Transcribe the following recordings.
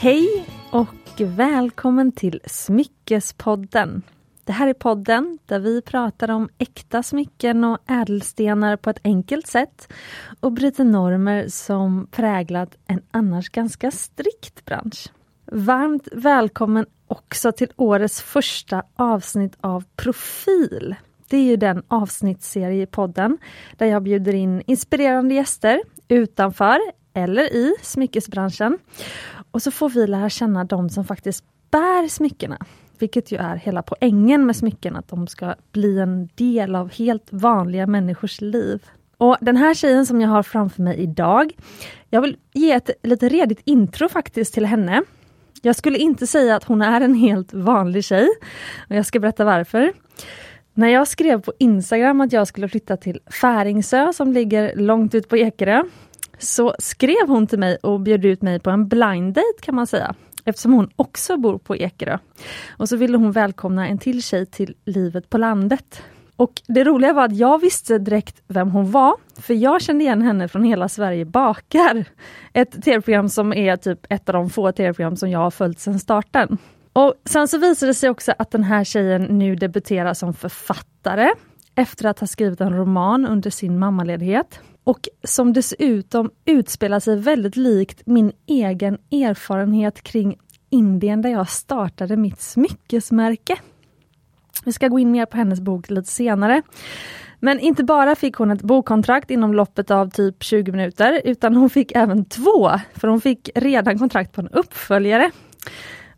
Hej och välkommen till Smyckespodden. Det här är podden där vi pratar om äkta smycken och ädelstenar på ett enkelt sätt och bryter normer som präglat en annars ganska strikt bransch. Varmt välkommen också till årets första avsnitt av Profil. Det är ju den avsnittsserie i podden där jag bjuder in inspirerande gäster utanför eller i smyckesbranschen. Och så får vi lära känna de som faktiskt bär smyckena. Vilket ju är hela poängen med smycken, att de ska bli en del av helt vanliga människors liv. Och den här tjejen som jag har framför mig idag, jag vill ge ett lite redigt intro faktiskt till henne. Jag skulle inte säga att hon är en helt vanlig tjej. Och jag ska berätta varför. När jag skrev på Instagram att jag skulle flytta till Färingsö som ligger långt ut på Ekerö, så skrev hon till mig och bjöd ut mig på en blind date kan man säga. Eftersom hon också bor på Ekerö. Och så ville hon välkomna en till tjej till livet på landet. Och det roliga var att jag visste direkt vem hon var, för jag kände igen henne från Hela Sverige bakar. Ett tv-program som är typ ett av de få tv-program som jag har följt sedan starten. Och sen så visade det sig också att den här tjejen nu debuterar som författare efter att ha skrivit en roman under sin mammaledighet. Och som dessutom utspelar sig väldigt likt min egen erfarenhet kring Indien där jag startade mitt smyckesmärke. Vi ska gå in mer på hennes bok lite senare. Men inte bara fick hon ett bokkontrakt inom loppet av typ 20 minuter, utan hon fick även två, för hon fick redan kontrakt på en uppföljare.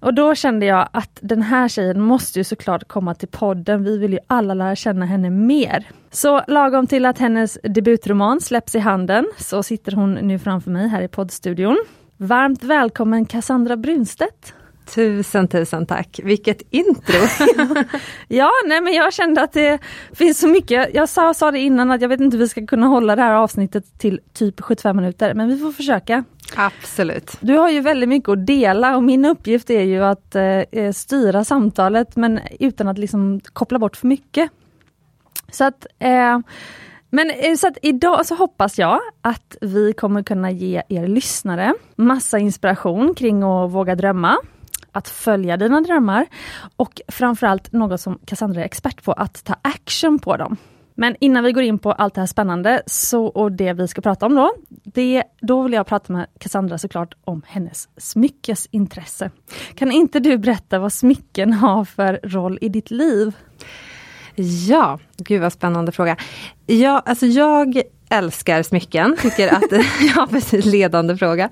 Och då kände jag att den här tjejen måste ju såklart komma till podden. Vi vill ju alla lära känna henne mer. Så lagom till att hennes debutroman släpps i handen så sitter hon nu framför mig här i poddstudion. Varmt välkommen Cassandra Brunstedt! Tusen, tusen tack! Vilket intro! ja, nej men jag kände att det finns så mycket. Jag sa, sa det innan att jag vet inte hur vi ska kunna hålla det här avsnittet till typ 75 minuter, men vi får försöka. Absolut. Du har ju väldigt mycket att dela och min uppgift är ju att eh, styra samtalet men utan att liksom koppla bort för mycket. Så att eh, men eh, så att idag så hoppas jag att vi kommer kunna ge er lyssnare massa inspiration kring att våga drömma, att följa dina drömmar och framförallt något som Cassandra är expert på, att ta action på dem. Men innan vi går in på allt det här spännande så, och det vi ska prata om då, det, då vill jag prata med Cassandra såklart om hennes smyckesintresse. Kan inte du berätta vad smycken har för roll i ditt liv? Ja, gud vad spännande fråga. Ja, alltså jag älskar smycken, tycker att, ja precis, ledande fråga.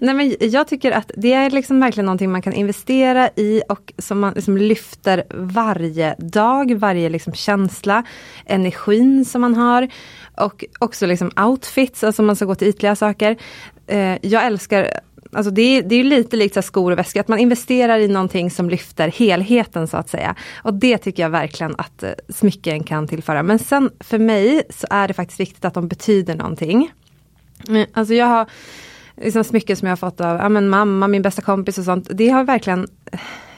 Nej men jag tycker att det är liksom verkligen någonting man kan investera i och som man liksom lyfter varje dag, varje liksom känsla, energin som man har. Och också liksom outfits, alltså man ska gå till ytliga saker. Eh, jag älskar Alltså det, är, det är lite likt skor och väskor, att man investerar i någonting som lyfter helheten så att säga. Och det tycker jag verkligen att eh, smycken kan tillföra. Men sen för mig så är det faktiskt viktigt att de betyder någonting. Eh, alltså jag har liksom smycken som jag har fått av ja, men mamma, min bästa kompis och sånt. Det har verkligen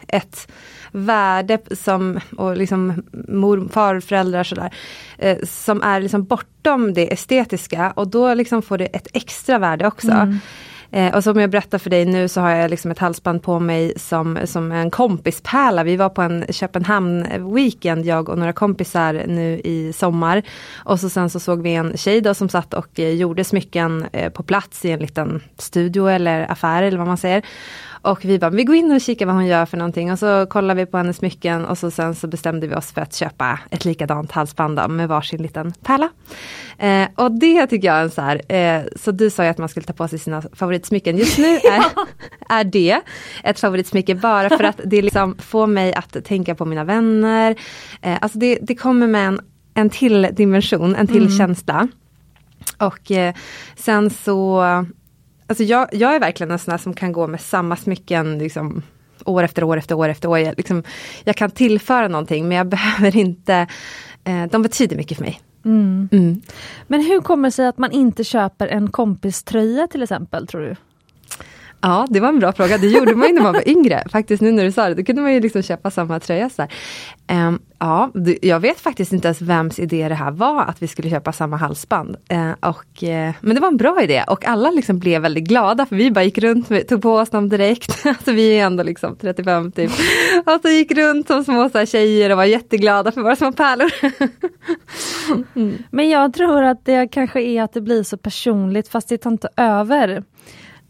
ett värde som, och liksom mor, farföräldrar sådär, eh, som är liksom bortom det estetiska och då liksom får det ett extra värde också. Mm. Eh, och som jag berättar för dig nu så har jag liksom ett halsband på mig som, som en kompispärla. Vi var på en Köpenhamn-weekend, jag och några kompisar nu i sommar. Och så sen så såg vi en tjej då som satt och eh, gjorde smycken eh, på plats i en liten studio eller affär eller vad man säger. Och vi bara, vi går in och kikar vad hon gör för någonting och så kollar vi på hennes smycken och så sen så bestämde vi oss för att köpa ett likadant halsband med varsin liten pärla. Eh, och det tycker jag är en så här, eh, så du sa ju att man skulle ta på sig sina favoritsmycken. Just nu är, är det ett favoritsmycke bara för att det liksom får mig att tänka på mina vänner. Eh, alltså det, det kommer med en, en till dimension, en till mm. känsla. Och eh, sen så Alltså jag, jag är verkligen en sån här som kan gå med samma smycken liksom, år efter år efter år efter år. Jag, liksom, jag kan tillföra någonting men jag behöver inte, eh, de betyder mycket för mig. Mm. Mm. Men hur kommer det sig att man inte köper en kompiströja till exempel tror du? Ja, det var en bra fråga. Det gjorde man ju när man var yngre. Faktiskt nu när du sa det, då kunde man ju liksom köpa samma tröja. Så um, ja, jag vet faktiskt inte ens vems idé det här var att vi skulle köpa samma halsband. Uh, och, uh, men det var en bra idé och alla liksom blev väldigt glada för vi bara gick runt, tog på oss dem direkt. alltså vi är ändå liksom 35 typ. och så gick runt som små så här, tjejer och var jätteglada för våra små pärlor. mm. Men jag tror att det kanske är att det blir så personligt fast det tar inte över.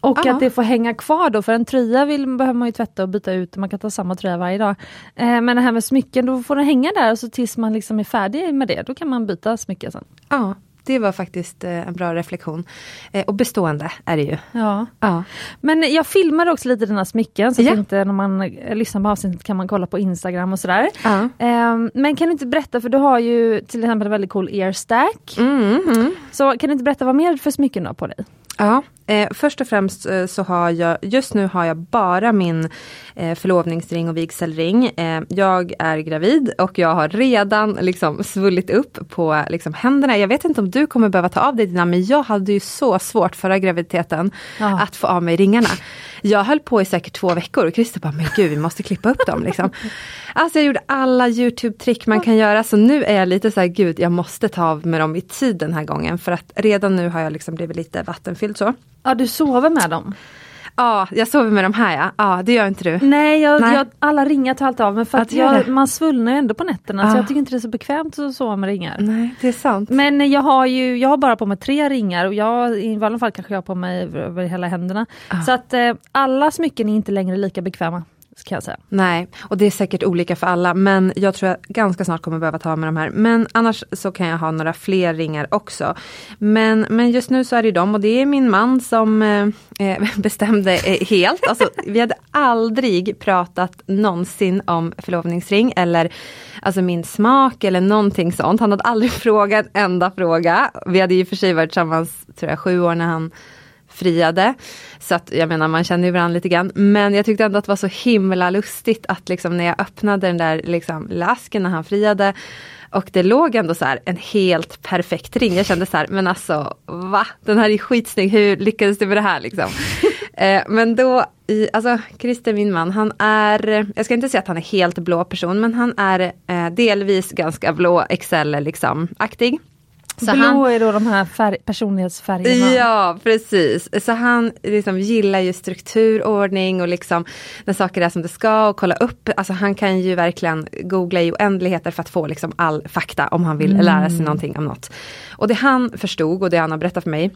Och Aha. att det får hänga kvar då, för en tröja vill, behöver man ju tvätta och byta ut, man kan ta samma tröja varje dag. Eh, men det här med smycken, då får den hänga där och så tills man liksom är färdig med det, då kan man byta smycken sen. Ja, det var faktiskt eh, en bra reflektion. Eh, och bestående är det ju. Ja. ja. Men jag filmar också lite dina smycken, så ja. tänkte när man eh, lyssnar på avsnittet kan man kolla på Instagram och sådär. Ja. Ehm, men kan du inte berätta, för du har ju till exempel en väldigt cool earstack. Mm, mm. Så kan du inte berätta vad mer för smycken du har på dig? Ja, eh, först och främst eh, så har jag, just nu har jag bara min eh, förlovningsring och vigselring. Eh, jag är gravid och jag har redan liksom svullit upp på liksom, händerna. Jag vet inte om du kommer behöva ta av dig dina, men jag hade ju så svårt förra graviditeten ja. att få av mig ringarna. Jag höll på i säkert två veckor och Christer bara, men gud vi måste klippa upp dem. Liksom. Alltså jag gjorde alla YouTube-trick man kan göra så nu är jag lite så här, gud jag måste ta av med dem i tid den här gången för att redan nu har jag liksom blivit lite vattenfylld så. Ja du sover med dem? Ja, jag sover med de här ja. Ja, det gör inte du. Nej, jag, Nej. Jag, alla ringar tar alltid av men för att, jag, man svullnar ju ändå på nätterna ja. så jag tycker inte det är så bekvämt att sova med ringar. Nej, det är sant. Men jag har ju, jag har bara på mig tre ringar och jag, i alla fall kanske jag har på mig över hela händerna. Ja. Så att eh, alla smycken är inte längre lika bekväma kan jag säga. Nej, och det är säkert olika för alla men jag tror jag ganska snart kommer behöva ta med de här. Men annars så kan jag ha några fler ringar också. Men, men just nu så är det de och det är min man som eh, eh bestämde eh, helt. Alltså, vi hade aldrig pratat någonsin om förlovningsring eller alltså min smak eller någonting sånt. Han hade aldrig frågat en enda fråga. Vi hade ju för sig varit tillsammans tror jag, sju år när han friade. Så att jag menar man känner ju varandra lite grann. Men jag tyckte ändå att det var så himla lustigt att liksom när jag öppnade den där liksom lasken när han friade och det låg ändå så här en helt perfekt ring. Jag kände så här, men alltså va? Den här är skitsnygg, hur lyckades du med det här liksom? eh, men då, i, alltså Christer min man, han är, jag ska inte säga att han är helt blå person, men han är eh, delvis ganska blå Excel liksom aktig. Så Blå han, är då de här färg, personlighetsfärgerna? Ja precis, så han liksom gillar ju strukturordning och liksom när saker är som det ska och kolla upp, alltså han kan ju verkligen googla i oändligheter för att få liksom all fakta om han vill mm. lära sig någonting om något. Och det han förstod och det han har berättat för mig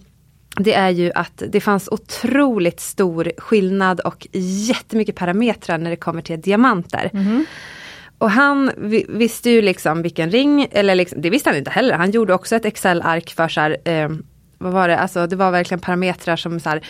det är ju att det fanns otroligt stor skillnad och jättemycket parametrar när det kommer till diamanter. Mm. Och han visste ju liksom vilken ring, eller liksom, det visste han inte heller. Han gjorde också ett Excel-ark för så här, eh, vad var det, alltså det var verkligen parametrar som så här,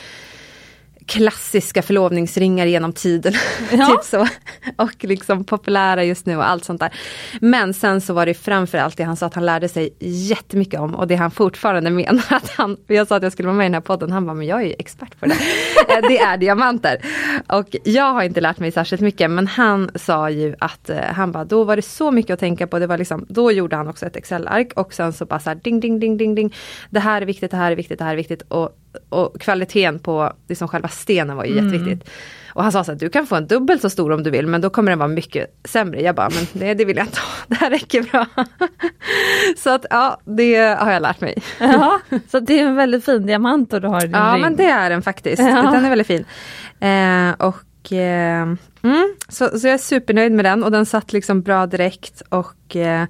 klassiska förlovningsringar genom tiden. Ja. typ så. Och liksom populära just nu och allt sånt där. Men sen så var det framförallt det han sa att han lärde sig jättemycket om och det han fortfarande menar att han, jag sa att jag skulle vara med i den här podden, han bara men jag är ju expert på det. Eh, det är diamanter. Och jag har inte lärt mig särskilt mycket men han sa ju att eh, han bara då var det så mycket att tänka på. Det var liksom, då gjorde han också ett Excel-ark och sen så bara så här, ding ding ding ding ding. Det här är viktigt, det här är viktigt, det här är viktigt. Och och kvaliteten på liksom själva stenen var ju mm. jätteviktigt. Och han sa så att du kan få en dubbelt så stor om du vill men då kommer den vara mycket sämre. Jag bara, men det, det vill jag inte ha, det här räcker bra. så att ja, det har jag lärt mig. ja, så det är en väldigt fin diamant och du har din Ja ring. men det är den faktiskt, ja. den är väldigt fin. Eh, och eh, mm, så, så jag är supernöjd med den och den satt liksom bra direkt och eh,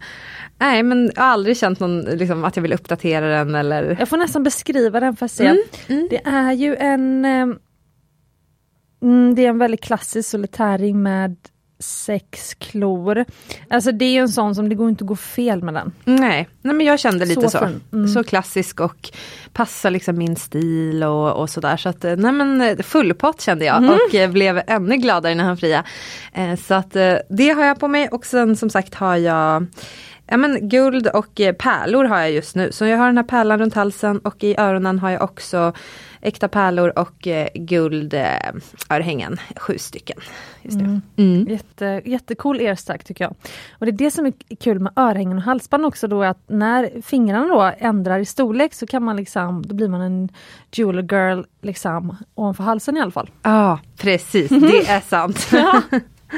Nej men jag har aldrig känt någon, liksom, att jag vill uppdatera den eller Jag får nästan beskriva den för att se. Mm, mm. Det är ju en ehm, mm, Det är en väldigt klassisk solitärring med sex klor. Alltså det är en sån som det går inte att gå fel med den. Nej, nej men jag kände lite så. Så, mm. så klassisk och passar liksom min stil och, och sådär. Så att nej men eh, full pott kände jag mm. och eh, blev ännu gladare när han fria. Eh, så att det har jag på mig och sen som sagt har jag Ja men guld och eh, pärlor har jag just nu. Så jag har den här pärlan runt halsen och i öronen har jag också äkta pärlor och eh, guldörhängen, sju stycken. Just det. Mm. Mm. Jätte, jättecool erstark tycker jag. Och det är det som är kul med örhängen och halsband också då att när fingrarna då ändrar i storlek så kan man liksom, då blir man en jeweler girl liksom ovanför halsen i alla fall. Ja, precis, det är sant. Ja.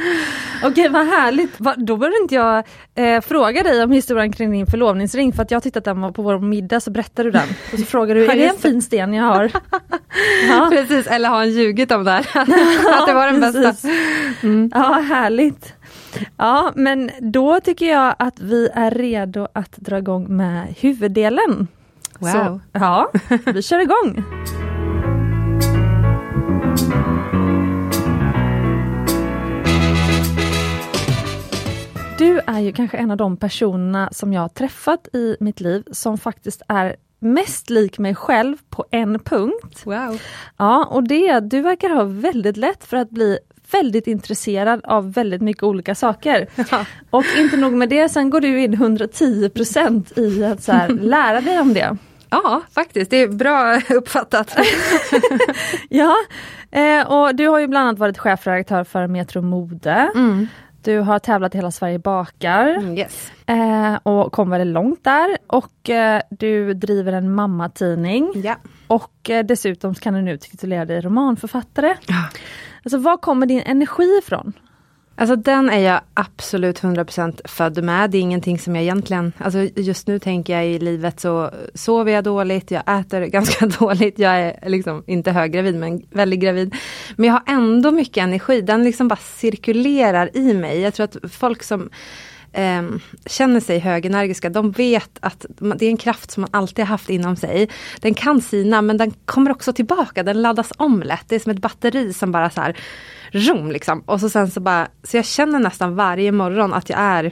Okej vad härligt, Va, då behöver inte jag eh, fråga dig om historien kring din förlovningsring för att jag tittat den på vår middag så berättar du den. Och så frågar du, är det en fin sten jag har? ja. Precis, eller har han ljugit om det här? att det var den bästa. Precis. Ja, härligt. Ja, men då tycker jag att vi är redo att dra igång med huvuddelen. Wow. Så, ja, vi kör igång. Du är ju kanske en av de personerna som jag har träffat i mitt liv som faktiskt är mest lik mig själv på en punkt. Wow. Ja, och det är att du verkar ha väldigt lätt för att bli väldigt intresserad av väldigt mycket olika saker. Ja. Och inte nog med det, sen går du in 110% i att så här, lära dig om det. Ja, faktiskt. Det är bra uppfattat. Ja, eh, och du har ju bland annat varit chefredaktör för Metro Mode. Mm. Du har tävlat i Hela Sverige bakar Mm, yes. eh, och kom väldigt långt där. Och eh, du driver en mammatidning. Ja. Och eh, dessutom kan du nu titulera dig romanförfattare. Ja. Alltså var kommer din energi ifrån? Alltså den är jag absolut 100% född med. Det är ingenting som jag egentligen, alltså just nu tänker jag i livet så sover jag dåligt, jag äter ganska dåligt, jag är liksom inte höggravid men väldigt gravid. Men jag har ändå mycket energi, den liksom bara cirkulerar i mig. Jag tror att folk som eh, känner sig högenergiska, de vet att det är en kraft som man alltid har haft inom sig. Den kan sina men den kommer också tillbaka, den laddas om lätt. Det är som ett batteri som bara så här rom liksom. Och så sen så bara, så jag känner nästan varje morgon att jag är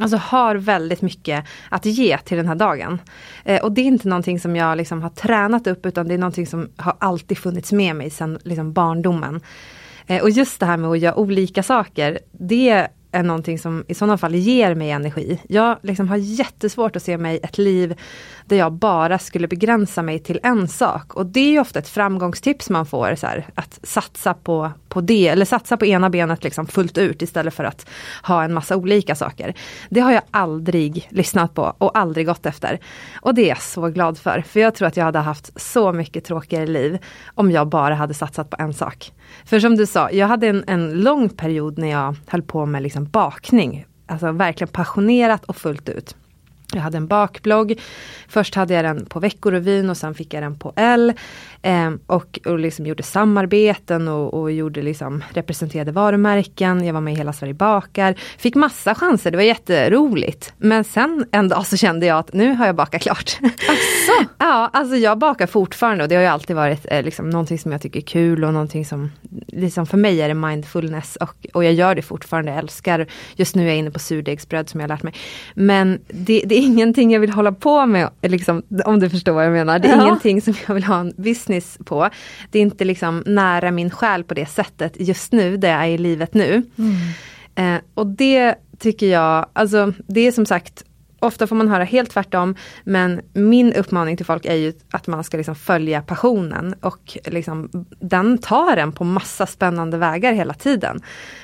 Alltså har väldigt mycket att ge till den här dagen. Eh, och det är inte någonting som jag liksom har tränat upp utan det är någonting som har alltid funnits med mig sedan liksom barndomen. Eh, och just det här med att göra olika saker, det är någonting som i sådana fall ger mig energi. Jag liksom har jättesvårt att se mig ett liv där jag bara skulle begränsa mig till en sak. Och det är ju ofta ett framgångstips man får, så här, att satsa på, på det, eller satsa på ena benet liksom fullt ut istället för att ha en massa olika saker. Det har jag aldrig lyssnat på och aldrig gått efter. Och det är jag så glad för, för jag tror att jag hade haft så mycket tråkigare liv om jag bara hade satsat på en sak. För som du sa, jag hade en, en lång period när jag höll på med liksom bakning. Alltså verkligen passionerat och fullt ut. Jag hade en bakblogg. Först hade jag den på Veckorevyn och sen fick jag den på L. Eh, och, och liksom gjorde samarbeten och, och gjorde liksom, representerade varumärken. Jag var med i Hela Sverige bakar. Fick massa chanser, det var jätteroligt. Men sen en dag så kände jag att nu har jag bakat klart. Asså? ja, alltså jag bakar fortfarande och det har ju alltid varit eh, liksom, någonting som jag tycker är kul och någonting som, liksom för mig är det mindfulness och, och jag gör det fortfarande, jag älskar, just nu är jag inne på surdegsbröd som jag har lärt mig. Men det, det är ingenting jag vill hålla på med, liksom, om du förstår vad jag menar. Det är Ja. ingenting som jag vill ha en business på. Det är inte liksom nära min själ på det sättet just nu, där jag är i livet nu. Eh, och det tycker jag, alltså det är som sagt Ofta får man höra helt tvärtom, men min uppmaning till folk är ju att man ska liksom följa passionen och liksom, den tar en på massa spännande vägar hela tiden.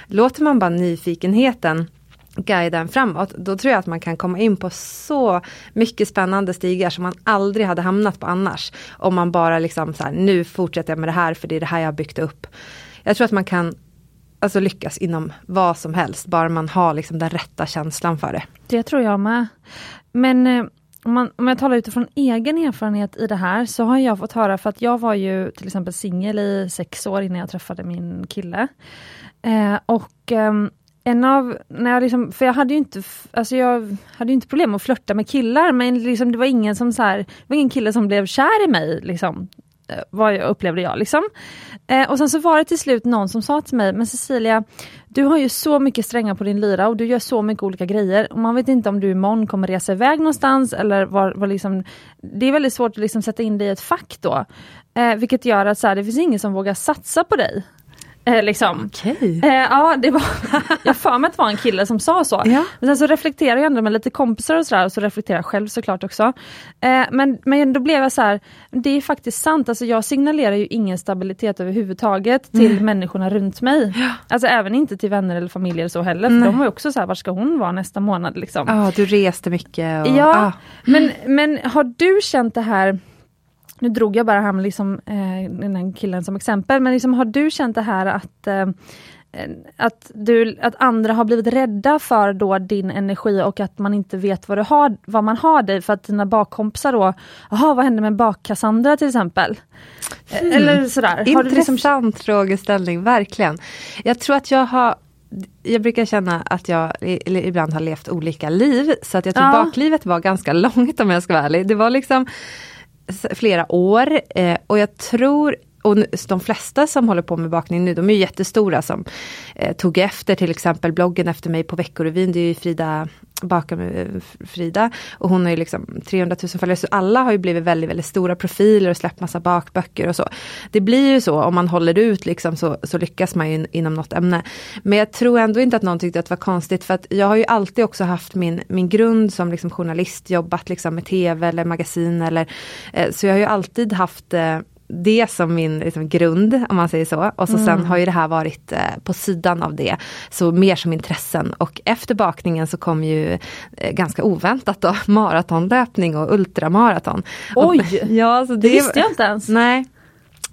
Låter man bara nyfikenheten guida en framåt, då tror jag att man kan komma in på så mycket spännande stigar som man aldrig hade hamnat på annars. Om man bara liksom så här, nu fortsätter jag med det här för det är det här jag har byggt upp. Jag tror att man kan alltså lyckas inom vad som helst, bara man har liksom den rätta känslan för det. Det tror jag med. Men eh, om, man, om jag talar utifrån egen erfarenhet i det här så har jag fått höra, för att jag var ju till exempel singel i sex år innan jag träffade min kille. Eh, och eh, en av, när jag liksom, för jag hade ju inte, alltså jag hade inte problem att flörta med killar men liksom det var ingen som så här, det var ingen kille som blev kär i mig liksom. Eh, vad jag upplevde jag liksom. Eh, och sen så var det till slut någon som sa till mig, men Cecilia, du har ju så mycket strängar på din lyra och du gör så mycket olika grejer. Och man vet inte om du imorgon kommer resa iväg någonstans eller var, var liksom, det är väldigt svårt att liksom sätta in dig i ett fack då. Eh, vilket gör att så här, det finns ingen som vågar satsa på dig. Eh, liksom. Okej. Eh, ja, det var, jag för mig att det var en kille som sa så. Ja. Men sen så reflekterar jag ändå med lite kompisar och sådär och så reflekterar jag själv såklart också. Eh, men, men då blev jag så här, det är faktiskt sant, alltså jag signalerar ju ingen stabilitet överhuvudtaget till människorna runt mig. Alltså även inte till vänner eller familj eller så heller, för Nej. de var också så här, var ska hon vara nästa månad liksom? Ja, du reste mycket. Och, Ja, ah. men, men har du känt det här nu drog jag bara han liksom, eh, den här killen som exempel, men liksom, har du känt det här att eh, att, du, att andra har blivit rädda för då din energi och att man inte vet vad, du har, vad man har dig för att dina bakkompisar då, jaha vad hände med bak-Cassandra till exempel? Eh, Eller sådär. Har du liksom, Intressant frågeställning, verkligen. Jag tror att jag har jag brukar känna att jag ibland har levt olika liv, så att jag tror Ja. baklivet var ganska långt om jag ska vara ärlig. Det var liksom flera år eh, och jag tror och de flesta som håller på med bakning nu, de är ju jättestora som eh, tog efter till exempel bloggen efter mig på Veckorevyn. Det är ju Frida Baka med eh, Frida. Och hon har ju liksom 300 000 följare. Så alla har ju blivit väldigt, väldigt stora profiler och släppt massa bakböcker och så. Det blir ju så, om man håller ut liksom så, så lyckas man ju inom något ämne. Men jag tror ändå inte att någon tyckte att det var konstigt för att jag har ju alltid också haft min, min grund som liksom journalist, jobbat liksom med tv eller magasin eller eh, så jag har ju alltid haft eh, det som min liksom, grund, om man säger så. Och så sen har ju det här varit eh, på sidan av det. Så mer som intressen. Och efter bakningen så kom ju eh, ganska oväntat då maratonlöpning och ultramaraton. Oj! Och, ja, så det visste jag inte ens. Nej.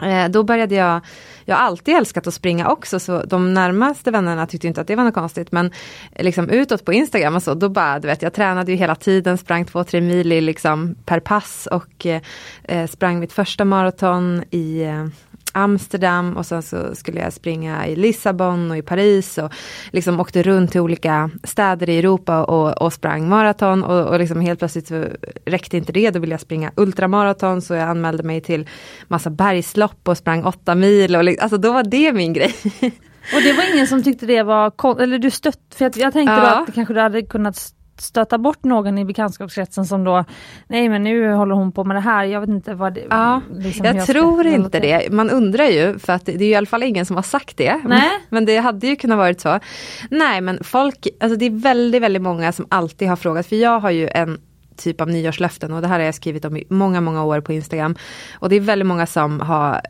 Eh, Då började jag, jag har alltid älskat att springa också så de närmaste vännerna tyckte inte att det var något konstigt. Men liksom utåt på Instagram och så då bara, du vet jag tränade ju hela tiden, sprang två, tre mil i liksom per pass och eh, eh, sprang mitt första maraton i eh, Amsterdam och sen så skulle jag springa i Lissabon och i Paris och liksom åkte runt till olika städer i Europa och, och sprang maraton och, och liksom helt plötsligt så räckte inte det, då ville jag springa ultramaraton så jag anmälde mig till massa bergslopp och sprang åtta mil och liksom, alltså då var det min grej. Och det var ingen som tyckte det var kon- eller du stött, för jag, jag tänkte Ja. att kanske du hade kunnat stöta bort någon i bekantskapskretsen som då, nej men nu håller hon på med det här, jag vet inte vad det Ja, liksom jag ska tror inte det. Man undrar ju, för att det är ju i alla fall ingen som har sagt det. Nej. Men det hade ju kunnat varit så. Nej men folk, alltså det är väldigt, väldigt många som alltid har frågat, för jag har ju en typ av nyårslöften och det här har jag skrivit om i många, många år på Instagram. Och det är väldigt många som har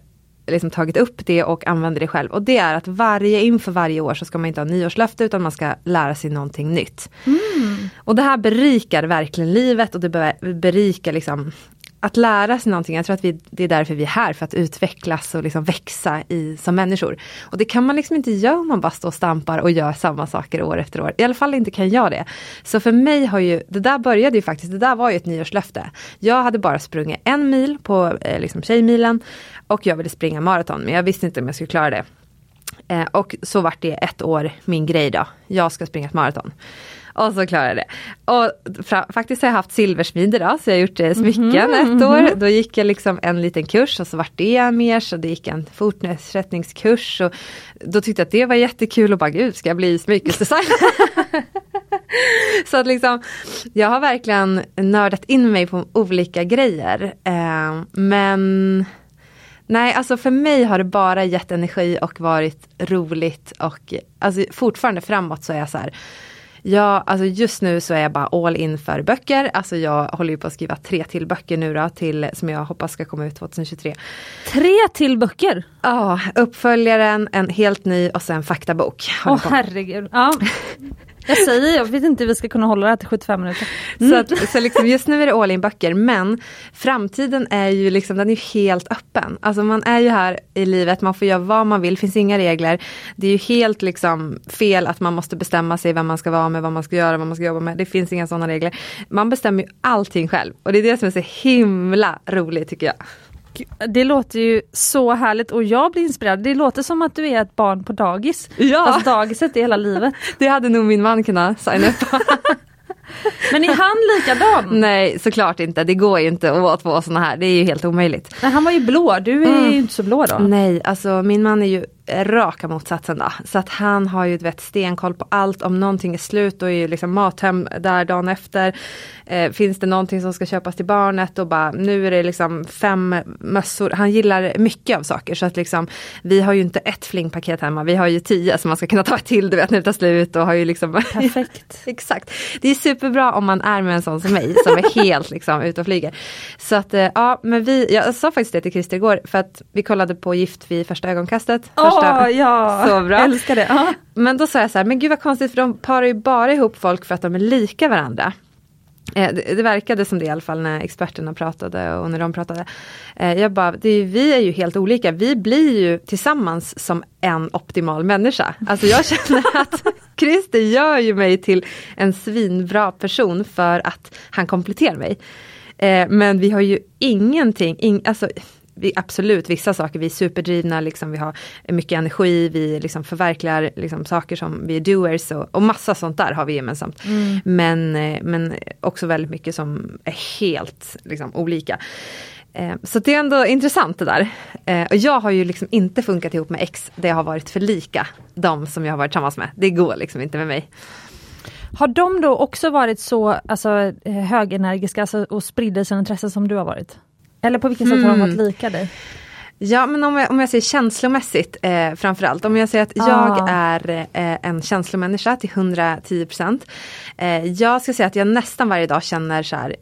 liksom tagit upp det och använder det själv. Och det är att varje, inför varje år så ska man inte ha nyårslöfte utan man ska lära sig någonting nytt. Och det här berikar verkligen livet och det ber- berikar liksom att lära sig någonting. Jag tror att vi, det är därför vi är här, för att utvecklas och liksom växa i, som människor. Och det kan man liksom inte göra om man bara står och stampar och gör samma saker år efter år. I alla fall inte kan jag det. Så för mig har ju, det där började ju faktiskt, det där var ju ett nyårslöfte. Jag hade bara sprungit en mil på eh, liksom Tjejmilen och jag ville springa maraton, men jag visste inte om jag skulle klara det. Eh, och så vart det ett år min grej då. Jag ska springa ett maraton. Och så klarade jag det. Och fra, faktiskt har jag haft silversmider då, så jag har gjort eh, smycken ett år. Då gick jag liksom en liten kurs och så vart det mer, så det gick en fortsättningskurs. Och då tyckte jag att det var jättekul och bara gud, ska jag bli smyckesdesigner? så att liksom, jag har verkligen nördat in mig på olika grejer. Eh, men Nej, alltså för mig har det bara gett energi och varit roligt och alltså fortfarande framåt så är jag så här. Ja, alltså just nu så är jag bara all in för böcker. Alltså jag håller ju på att skriva tre till böcker nu då, till, som jag hoppas ska komma ut 2023. Tre till böcker? Ja, uppföljaren, en helt ny och sen faktabok. Åh med. herregud. Ja. Jag säger, jag vet inte hur vi ska kunna hålla det här till 75 minuter. Så, att, så liksom just nu är det all in böcker men framtiden är ju liksom, den är helt öppen. Alltså man är ju här i livet, man får göra vad man vill, finns inga regler. Det är ju helt liksom fel att man måste bestämma sig vem man ska vara med, vad man ska göra, vad man ska jobba med. Det finns inga sådana regler. Man bestämmer ju allting själv och det är det som är så himla roligt tycker jag. Det låter ju så härligt och jag blir inspirerad. Det låter som att du är ett barn på dagis. Ja. Fast dagiset är hela livet. Det hade nog min man kunnat signa upp. Men är han likadan? Nej såklart inte, det går ju inte att vara två sådana här, det är ju helt omöjligt. Nej, han var ju blå, du är Mm. ju inte så blå då. Nej, alltså min man är ju raka motsatsen då. Så att han har ju vet, stenkoll på allt. Om någonting är slut då är ju liksom Mathem där dagen efter. Eh, finns det någonting som ska köpas till barnet och bara nu är det liksom fem mössor. Han gillar mycket av saker så att liksom vi har ju inte ett flingpaket hemma. Vi har ju tio som man ska kunna ta till du vet när det tar slut och har ju liksom Perfekt. Exakt. Det är superbra om man är med en sån som mig som är helt liksom ute och flyger. Så att eh, ja, men vi, jag sa faktiskt det till Christer igår för att vi kollade på Gift vid första ögonkastet. Åh Första, ja, så bra. älskar det. Men då sa jag så här, men gud vad konstigt för de parar ju bara ihop folk för att de är lika varandra. Eh, det, det verkade som det i alla fall när experterna pratade och när de pratade. Eh, jag bara, det är, vi är ju helt olika, vi blir ju tillsammans som en optimal människa. Alltså jag känner att Christer gör ju mig till en svinbra person för att han kompletterar mig. Eh, men vi har ju ingenting, ing, alltså vi, absolut vissa saker, vi är superdrivna, liksom, vi har mycket energi, vi liksom förverkligar liksom, saker som vi är doers och, och massa sånt där har vi gemensamt. Mm. Men, eh, men också väldigt mycket som är helt liksom, olika. Eh, så det är ändå intressant det där. Eh, och jag har ju liksom inte funkat ihop med ex där jag har varit för lika de som jag har varit tillsammans med. Det går liksom inte med mig. Har de då också varit så alltså, högenergiska alltså, och spridda sina intressen som du har varit? Eller på vilket sätt har de varit Mm. lika dig? Ja men om jag, om jag säger känslomässigt eh, framförallt. Om jag säger att Ah. jag är eh, en känslomänniska till 110%. Eh, jag ska säga att jag nästan varje dag känner så här,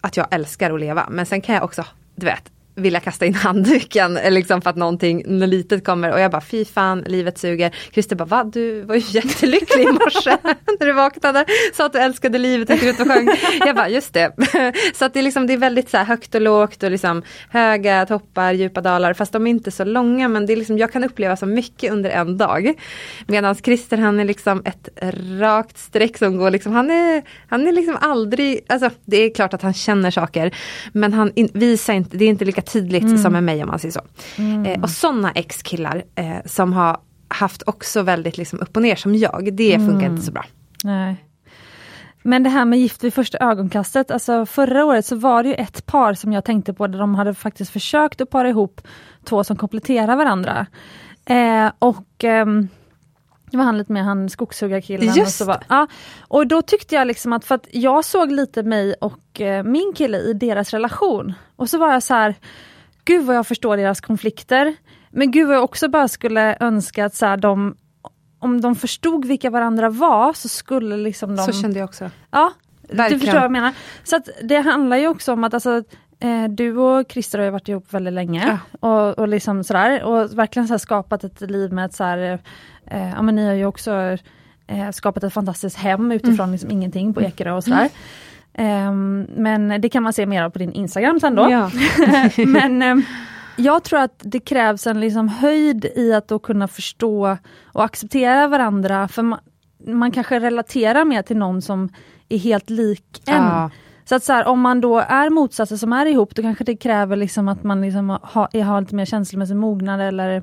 att jag älskar att leva. Men sen kan jag också, du vet, vilja kasta in handduken eh, liksom för att någonting något litet kommer och jag bara fy fan livet suger. Christer bara va du var ju jättelycklig i morse när du vaknade. Sa att du älskade livet och gick ut och sjöng. Jag bara just det. Så att det är, liksom, det är väldigt så här högt och lågt och liksom höga toppar, djupa dalar fast de är inte så långa men det är liksom, jag kan uppleva så mycket under en dag. Medan Christer han är liksom ett rakt streck som går liksom, han är, han är liksom aldrig, alltså det är klart att han känner saker men han in, visar inte, det är inte lika tydligt som med mig om man säger så. Eh, och sådana ex-killar eh, som har haft också väldigt liksom upp och ner som jag, det funkar inte så bra. Nej. Men det här med Gift vid första ögonkastet, alltså förra året så var det ju ett par som jag tänkte på där de hade faktiskt försökt att para ihop två som kompletterar varandra. Eh, och ehm, det var han lite med han skogshuggarkillen. Och, Just så var, ja, och då tyckte jag liksom att, för att jag såg lite mig och eh, min kille i deras relation. Och så var jag så här, gud vad jag förstår deras konflikter. Men gud vad jag också bara skulle önska att så här, de, om de förstod vilka varandra var så skulle liksom de... Så kände jag också. Ja, Verkligen. du förstår vad jag menar. Så att det handlar ju också om att alltså, eh, du och Christer har ju varit ihop väldigt länge. Och, och liksom sådär, och verkligen så skapat ett liv med ett så här, eh, ja men ni har ju också eh, skapat ett fantastiskt hem utifrån Mm. liksom ingenting på Ekerö och sådär. Ehm, men det kan man se mer av på din Instagram sen då. Ja. Men eh, jag tror att det krävs en liksom höjd i att då kunna förstå och acceptera varandra. För man, man kanske relaterar mer till någon som är helt lik en. Ja. Så att så här, om man då är motsatser som är ihop, då kanske det kräver liksom att man liksom har, har lite mer känslomässig mognad eller...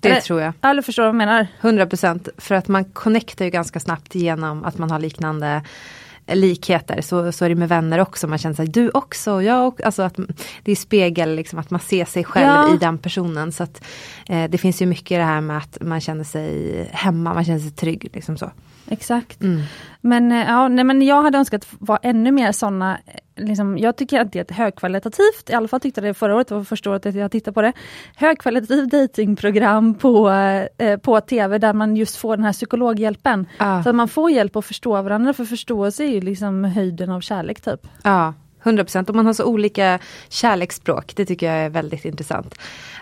Det eller, tror jag. Eller förstår vad jag menar? 100% för att man connectar ju ganska snabbt genom att man har liknande likheter. Så, så är det med vänner också. Man känner sig du också, och jag också. Alltså att det är spegel, liksom, att man ser sig själv Ja. i den personen. Så att, eh, det finns ju mycket i det här med att man känner sig hemma, man känner sig trygg. Liksom så. Exakt. Mm. Men, eh, ja, nej, men jag hade önskat vara ännu mer sådana, liksom, jag tycker att det är högkvalitativt, i alla fall tyckte jag det förra året, det var första året jag tittade på det, högkvalitativt datingprogram på, eh, på TV där man just får den här psykologhjälpen. Ja. Så att man får hjälp att förstå varandra, för förståelse är ju liksom höjden av kärlek typ. Ja, 100 procent. Och man har så olika kärleksspråk. Det tycker jag är väldigt intressant.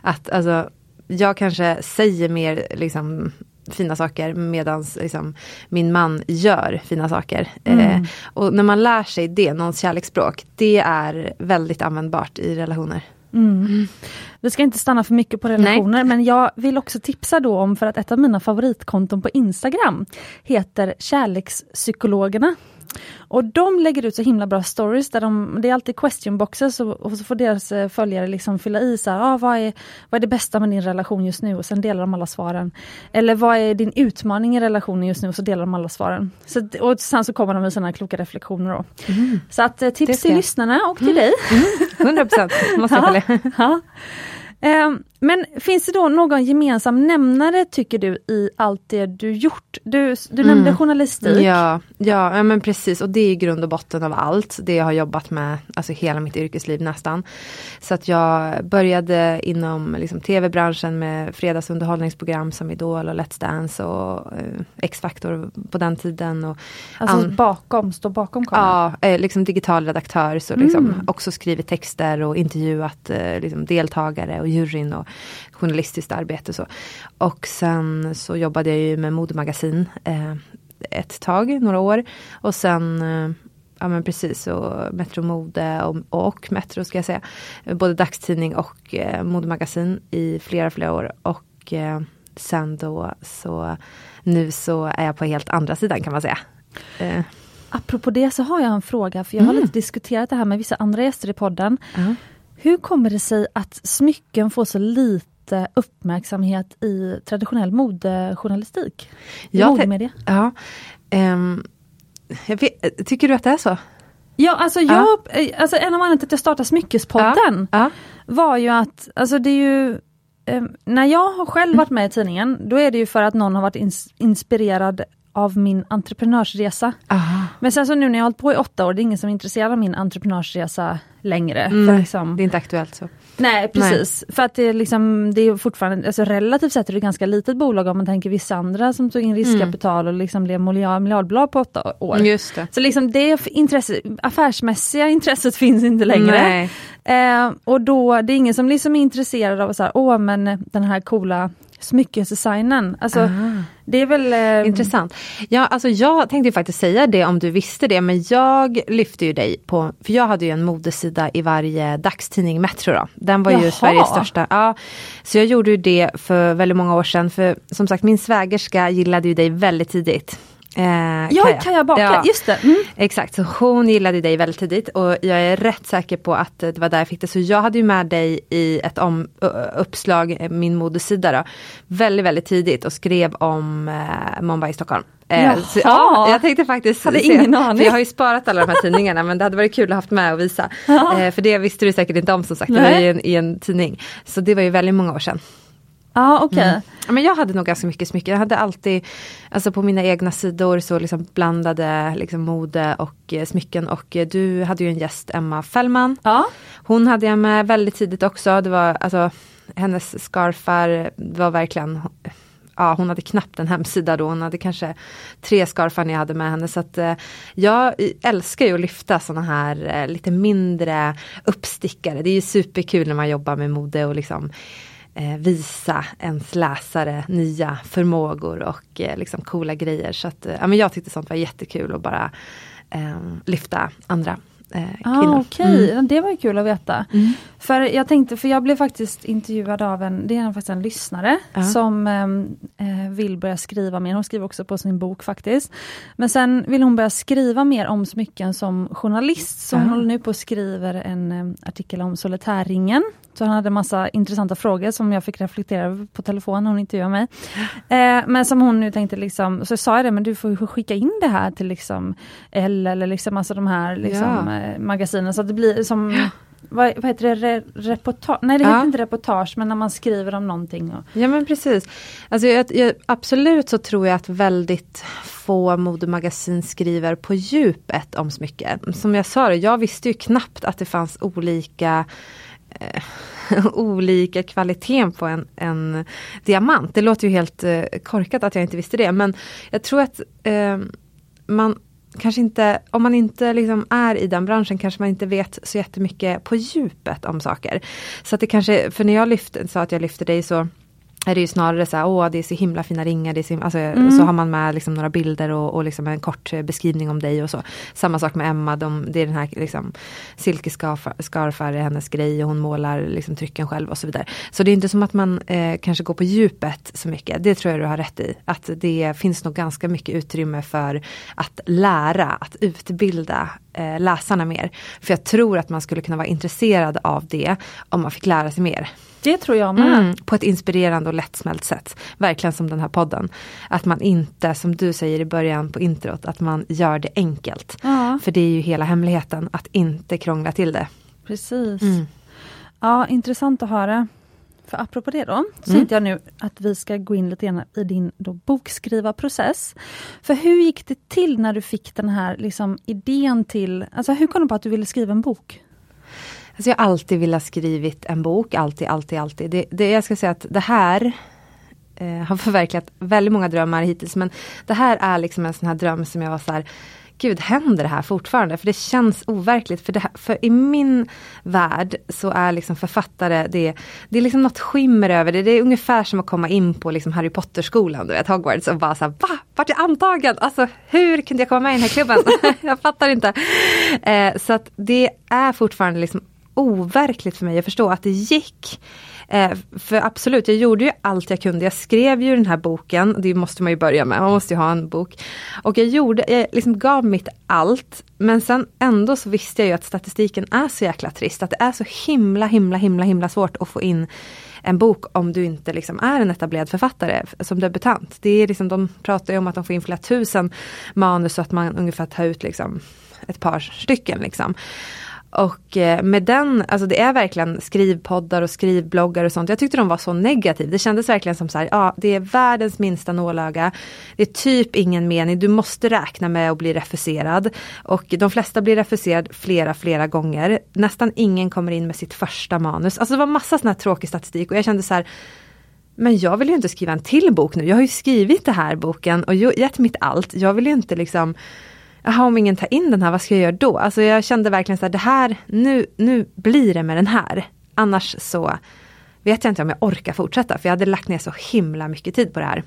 Att alltså, jag kanske säger mer liksom, fina saker medan liksom, min man gör fina saker. Eh, och när man lär sig det, någons kärleksspråk, det är väldigt användbart i relationer. Vi ska inte stanna för mycket på relationer, men jag vill också tipsa då om, för att ett av mina favoritkonton på Instagram heter Kärlekspsykologerna. Och de lägger ut så himla bra stories, där de, det är alltid question boxes och, och så får deras eh, följare liksom fylla i så här, ah, vad, är, vad är det bästa med din relation just nu? Och sen delar de alla svaren. Eller vad är din utmaning i relationen just nu? Och så delar de alla svaren. Så, och sen så kommer de med sådana kloka reflektioner. Då. Så att eh, tips till lyssnarna och till dig. 100 procent, måste jag. Ja. Eh, men finns det då någon gemensam nämnare tycker du i allt det du gjort? Du, du Mm. nämnde journalistik. Ja, ja, men precis och det är grund och botten av allt. Det jag har jobbat med alltså hela mitt yrkesliv nästan. Så att jag började inom liksom, tv-branschen med fredagsunderhållningsprogram som Idol och Let's Dance och eh, X-Factor på den tiden. Och Alltså an- bakom, stå bakom kameran. Ja, eh, liksom digital redaktör så liksom Mm. också skrivit texter och intervjuat eh, liksom deltagare och juryn och journalistiskt arbete och så. Och sen så jobbade jag ju med modemagasin eh, ett tag, några år. Och sen eh, Ja men precis, och Metro Mode och, och Metro ska jag säga. Både dagstidning och eh, modemagasin i flera, flera år. Och eh, sen då så nu så är jag på helt andra sidan kan man säga. Eh, Apropå det så har jag en fråga, för jag har Mm. lite diskuterat det här med vissa andra gäster i podden. ja. Hur kommer det sig att smycken får så lite uppmärksamhet i traditionell modejournalistik? I tän- modemedia? Ja. jag vet, tycker du att det är så? Ja, alltså, jag, eh, alltså en av anledningarna till att jag startade Smyckespodden Ja. var ju att, alltså det är ju eh, när jag har själv varit med i tidningen, då är det ju för att någon har varit ins- inspirerad av min entreprenörsresa. Aha. Men sen så nu när jag har hållit på i åtta år, det är ingen som är intresserad av min entreprenörsresa längre. Mm, För liksom, Det är inte aktuellt så. nej precis, för att det är, liksom, det är fortfarande, alltså relativt sett är det ett ganska litet bolag om man tänker vissa andra som tog in riskkapital och liksom blev miljard, miljardbolag på åtta år. Just det. Så liksom det intresse, affärsmässiga intresset finns inte längre. Nej. Eh, och då, det är ingen som liksom är intresserad av så här, åh men den här coola smyckesdesignen. Alltså, Ah. det är väl... Eh, Intressant. Ja, alltså jag tänkte ju faktiskt säga det om du visste det, men jag lyfte ju dig på, för jag hade ju en modesida i varje dagstidning Metro då. Den var ju Jaha. Sveriges största. Ja, så jag gjorde ju det för väldigt många år sedan, för som sagt min svägerska gillade ju dig väldigt tidigt. Eh, Ja, Kaja. Kaja Baka, Ja. just det. Mm. Exakt, så hon gillade dig väldigt tidigt och jag är rätt säker på att det var där jag fick det. Så jag hade ju med dig i ett om, uppslag, eh, min modesida då, väldigt, väldigt tidigt och skrev om eh, Mumbai i Stockholm. Eh, så, ja, jag tänkte faktiskt Hade se, ingen aning. Jag har ju sparat alla de här tidningarna men det hade varit kul att haft med och visa. Ja. Eh, för det visste du säkert inte om som sagt, det Nej. var ju en, i en tidning. Så det var ju väldigt många år sedan. Ja, okej. Ja, Men jag hade nog ganska mycket smycken. Jag hade alltid, alltså på mina egna sidor så liksom blandade liksom mode och eh, smycken. Och eh, du hade ju en gäst, Emma Fällman. Ja. Hon hade jag med väldigt tidigt också. Det var alltså hennes scarfar var verkligen Ja, hon hade knappt en hemsida då, hon hade kanske tre scarfar när jag hade med henne. Så att, eh, jag älskar ju att lyfta sådana här eh, lite mindre uppstickare. Det är ju superkul när man jobbar med mode och liksom Eh, visa ens läsare nya förmågor och eh, liksom coola grejer. Så att, eh, ja, men jag tyckte sånt var jättekul att bara eh, lyfta andra eh, Ah, kvinnor. Okej, Mm. det var ju kul att veta. För jag tänkte, för jag blev faktiskt intervjuad av en, det är faktiskt en lyssnare Ja. som ehm, eh, vill börja skriva mer. Hon skriver också på sin bok faktiskt. Men sen vill hon börja skriva mer om smycken som journalist. Så hon Ja. håller nu på och skriver en em, artikel om solitärringen. Så han hade massa intressanta frågor som jag fick reflektera över på telefon när hon intervjuade mig. Eh, men som hon nu tänkte liksom, så sa jag det, men du får skicka in det här till liksom L eller liksom alltså de här liksom, Ja. Magasinen så att det blir som vad, vad heter det, Re, reportage? Nej det Ja. heter inte reportage men när man skriver om någonting. Och, Ja men precis. Alltså jag, jag, absolut så tror jag att väldigt få modemagasin skriver på djupet om smycken. Som jag sa, jag visste ju knappt att det fanns olika eh, olika kvaliteten på en, en diamant. Det låter ju helt eh, korkat att jag inte visste det men jag tror att eh, man kanske inte, om man inte liksom är i den branschen kanske man inte vet så jättemycket på djupet om saker. Så att det kanske, för när jag lyfte, sa att jag lyfte dig så är det ju snarare så här, åh det är så himla fina ringar, det är så, himla, alltså, Mm. så har man med liksom några bilder och, och liksom en kort eh, beskrivning om dig och så. Samma sak med Emma, de, det är den här liksom, silkescarfar är hennes grej och hon målar liksom, trycken själv och så vidare. Så det är inte som att man eh, kanske går på djupet så mycket, det tror jag du har rätt i. Att det finns nog ganska mycket utrymme för att lära, att utbilda eh, läsarna mer. För jag tror att man skulle kunna vara intresserad av det om man fick lära sig mer. Det tror jag med. Mm, på ett inspirerande och lättsmält sätt. Verkligen som den här podden. Att man inte, som du säger i början på introt, att man gör det enkelt. Ja, För det är ju hela hemligheten, att inte krångla till det. precis. Mm. Ja, intressant att höra. För apropå det då, så mm. tänkte jag nu att vi ska gå in lite grann i din då bokskrivarprocess. För hur gick det till när du fick den här liksom, idén till, alltså hur kom du på att du ville skriva en bok? Alltså jag har alltid velat skrivit en bok, alltid, alltid, alltid. Det, det, jag ska säga att det här eh, har förverkligat väldigt många drömmar hittills men det här är liksom en sån här dröm som jag var så här gud händer det här fortfarande? För det känns overkligt. För, det här, för i min värld så är liksom författare, det, det är liksom något skimmer över det. Det är ungefär som att komma in på liksom Harry Potter-skolan, du vet Hogwarts och bara såhär, va? Vart är antagen? Alltså hur kunde jag komma med i den här klubben? jag fattar inte. Eh, så att det är fortfarande liksom overkligt för mig att förstå att det gick. Eh, för absolut, jag gjorde ju allt jag kunde. Jag skrev ju den här boken, det måste man ju börja med, man måste ju ha en bok. Och jag gjorde, jag liksom gav mitt allt. Men sen ändå så visste jag ju att statistiken är så jäkla trist, att det är så himla himla himla himla svårt att få in en bok om du inte liksom är en etablerad författare som debutant. Det är liksom, de pratar ju om att de får in flera tusen manus så att man ungefär tar ut liksom ett par stycken. Liksom. Och eh, med den, alltså det är verkligen skrivpoddar och skrivbloggar och sånt. Jag tyckte de var så negativa. Det kändes verkligen som så här, ja det är världens minsta nålöga. Det är typ ingen mening, du måste räkna med att bli refuserad. Och de flesta blir refuserad flera, flera gånger. Nästan ingen kommer in med sitt första manus. Alltså det var massa sån här tråkig statistik och jag kände så här, men jag vill ju inte skriva en till bok nu. Jag har ju skrivit den här boken och gett mitt allt. Jag vill ju inte liksom jaha om ingen tar in den här, vad ska jag göra då? Alltså jag kände verkligen så här, det här, nu, nu blir det med den här. Annars så vet jag inte om jag orkar fortsätta, för jag hade lagt ner så himla mycket tid på det här.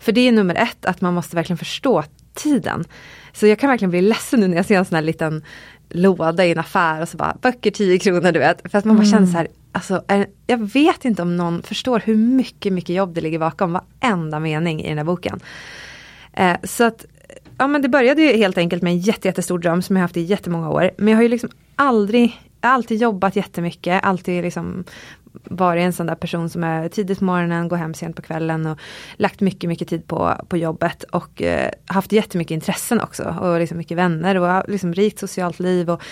För det är nummer ett, att man måste verkligen förstå tiden. Så jag kan verkligen bli ledsen nu när jag ser en sån här liten låda i en affär och så bara böcker 10 kronor du vet. För att man bara mm. känner så här, alltså, jag vet inte om någon förstår hur mycket, mycket jobb det ligger bakom varenda mening i den här boken. Eh, så att ja men det började ju helt enkelt med en jätte, jättestor dröm som jag haft i jättemånga år. Men jag har ju liksom aldrig, alltid jobbat jättemycket, alltid liksom varit en sån där person som är tidigt på morgonen, går hem sent på kvällen och lagt mycket, mycket tid på, på jobbet och eh, haft jättemycket intressen också och liksom mycket vänner och liksom rikt socialt liv. Och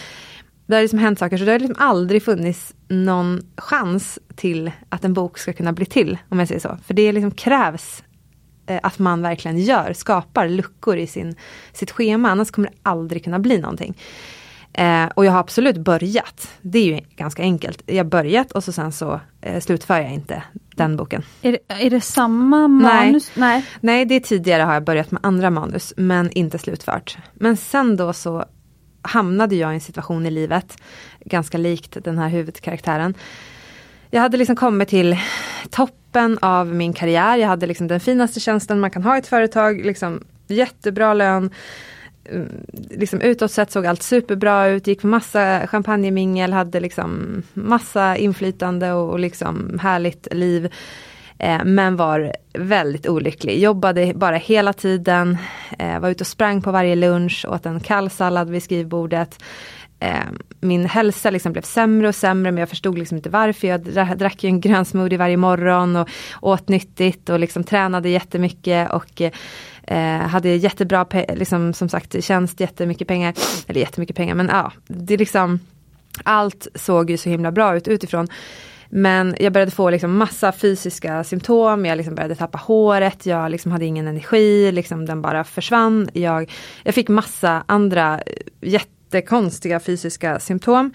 det har liksom hänt saker så det har liksom aldrig funnits någon chans till att en bok ska kunna bli till, om jag säger så. För det liksom krävs att man verkligen gör, skapar luckor i sin, sitt schema, annars kommer det aldrig kunna bli någonting. Eh, och jag har absolut börjat. Det är ju ganska enkelt. Jag har börjat och så sen så eh, slutför jag inte den boken. Är det, är det samma manus? Nej. Nej. Nej, det är tidigare har jag börjat med andra manus men inte slutfört. Men sen då så hamnade jag i en situation i livet, ganska likt den här huvudkaraktären. Jag hade liksom kommit till topp toppen av min karriär. Jag hade liksom den finaste tjänsten man kan ha i ett företag, liksom jättebra lön. Mm, liksom utåt sett såg allt superbra ut, gick på massa champagnemingel, hade liksom massa inflytande och, och liksom härligt liv. Eh, men var väldigt olycklig. Jobbade bara hela tiden, eh, var ute och sprang på varje lunch, åt en kall sallad vid skrivbordet eh, min hälsa liksom blev sämre och sämre men jag förstod liksom inte varför. Jag drack ju en grön smoothie varje morgon och åt nyttigt och liksom tränade jättemycket och eh, hade jättebra, liksom, som sagt, tjänst, jättemycket pengar. Eller jättemycket pengar men ja, det liksom allt såg ju så himla bra ut utifrån. Men jag började få liksom massa fysiska symptom, jag liksom började tappa håret, jag liksom hade ingen energi, liksom den bara försvann. Jag, jag fick massa andra eh, jätte jättekonstiga fysiska symptom.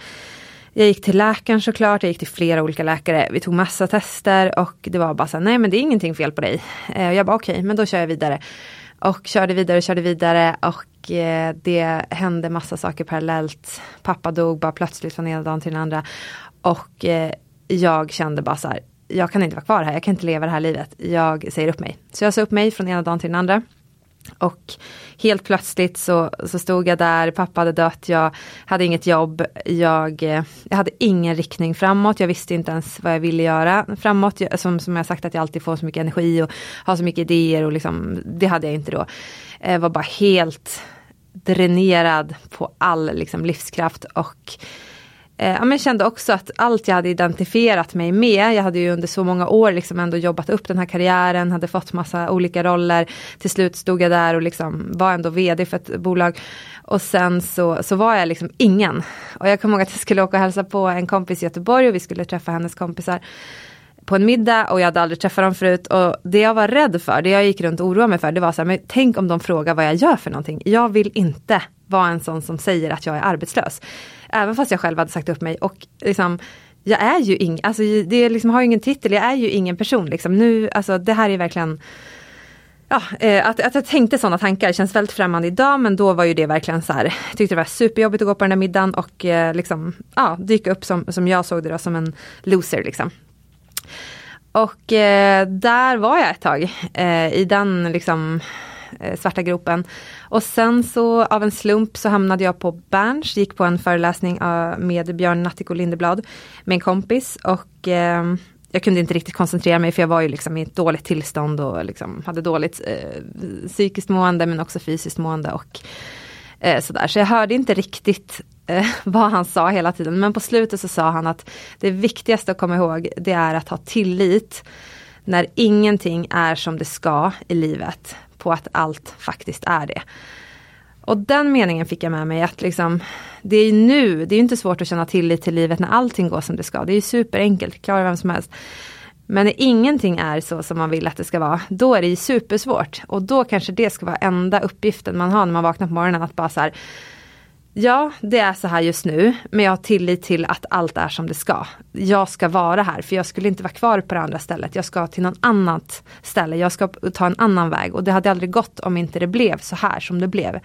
Jag gick till läkaren såklart, jag gick till flera olika läkare. Vi tog massa tester och det var bara så nej men det är ingenting fel på dig. Eh, och jag bara okej, okay, men då kör jag vidare. Och körde vidare, och körde vidare och eh, det hände massa saker parallellt. Pappa dog bara plötsligt från ena dagen till den andra. Och eh, jag kände bara så här, jag kan inte vara kvar här, jag kan inte leva det här livet. Jag säger upp mig. Så jag sa upp mig från ena dagen till den andra. Och helt plötsligt så, så stod jag där, pappa hade dött, jag hade inget jobb, jag, jag hade ingen riktning framåt, jag visste inte ens vad jag ville göra framåt. Jag, som, som jag sagt att jag alltid får så mycket energi och har så mycket idéer och liksom, det hade jag inte då. Jag var bara helt dränerad på all liksom, livskraft och eh, ja, men kände också att allt jag hade identifierat mig med, jag hade ju under så många år liksom ändå jobbat upp den här karriären, hade fått massa olika roller. Till slut stod jag där och liksom var ändå vd för ett bolag. Och sen så, så var jag liksom ingen. Och jag kommer ihåg att jag skulle åka och hälsa på en kompis i Göteborg och vi skulle träffa hennes kompisar. på en middag och jag hade aldrig träffat dem förut. Och det jag var rädd för, det jag gick runt och oroade mig för, det var så här, men tänk om de frågar vad jag gör för någonting. Jag vill inte vara en sån som säger att jag är arbetslös. Även fast jag själv hade sagt upp mig. Och liksom, jag är ju ingen, alltså det liksom, har ju ingen titel, jag är ju ingen person. Liksom. Nu, alltså, det här är verkligen Ja, eh, att, att jag tänkte sådana tankar känns väldigt främmande idag men då var ju det verkligen så här, jag tyckte det var superjobbigt att gå på den där middagen och eh, liksom, ja, dyka upp som, som jag såg det då, som en loser liksom. Och eh, där var jag ett tag, eh, i den liksom eh, svarta gropen. Och sen så av en slump så hamnade jag på Berns, gick på en föreläsning eh, med Björn Natthiko Lindeblad med en kompis. Och eh, jag kunde inte riktigt koncentrera mig för jag var ju liksom i ett dåligt tillstånd och liksom hade dåligt eh, psykiskt mående men också fysiskt mående och eh, sådär. Så jag hörde inte riktigt eh, vad han sa hela tiden. Men på slutet så sa han att det viktigaste att komma ihåg det är att ha tillit när ingenting är som det ska i livet på att allt faktiskt är det. Och den meningen fick jag med mig att liksom, det är nu, det är inte svårt att känna tillit till livet när allting går som det ska. Det är superenkelt, klarar vem som helst. Men när ingenting är så som man vill att det ska vara, då är det supersvårt. Och då kanske det ska vara enda uppgiften man har när man vaknar på morgonen, att bara så här, Ja, det är så här just nu, men jag har tillit till att allt är som det ska. Jag ska vara här, för jag skulle inte vara kvar på det andra stället. Jag ska till något annat ställe, jag ska ta en annan väg. Och det hade aldrig gått om inte det blev så här som det blev.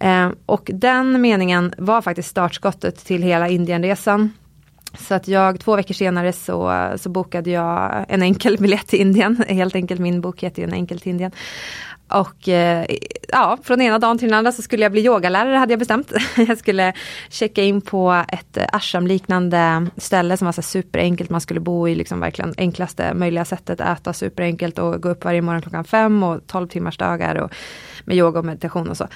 Eh, och den meningen var faktiskt startskottet till hela Indienresan. Så att jag, två veckor senare så, så bokade jag en enkel biljett till Indien. Helt enkelt, min bok heter ju En enkel till Indien. Och eh, ja, från ena dagen till den andra så skulle jag bli yogalärare hade jag bestämt. Jag skulle checka in på ett ashram-liknande ställe som var så superenkelt. Man skulle bo i liksom verkligen enklaste möjliga sättet, äta superenkelt och gå upp varje morgon klockan fem och 12 timmars dagar och med yoga och meditation och så.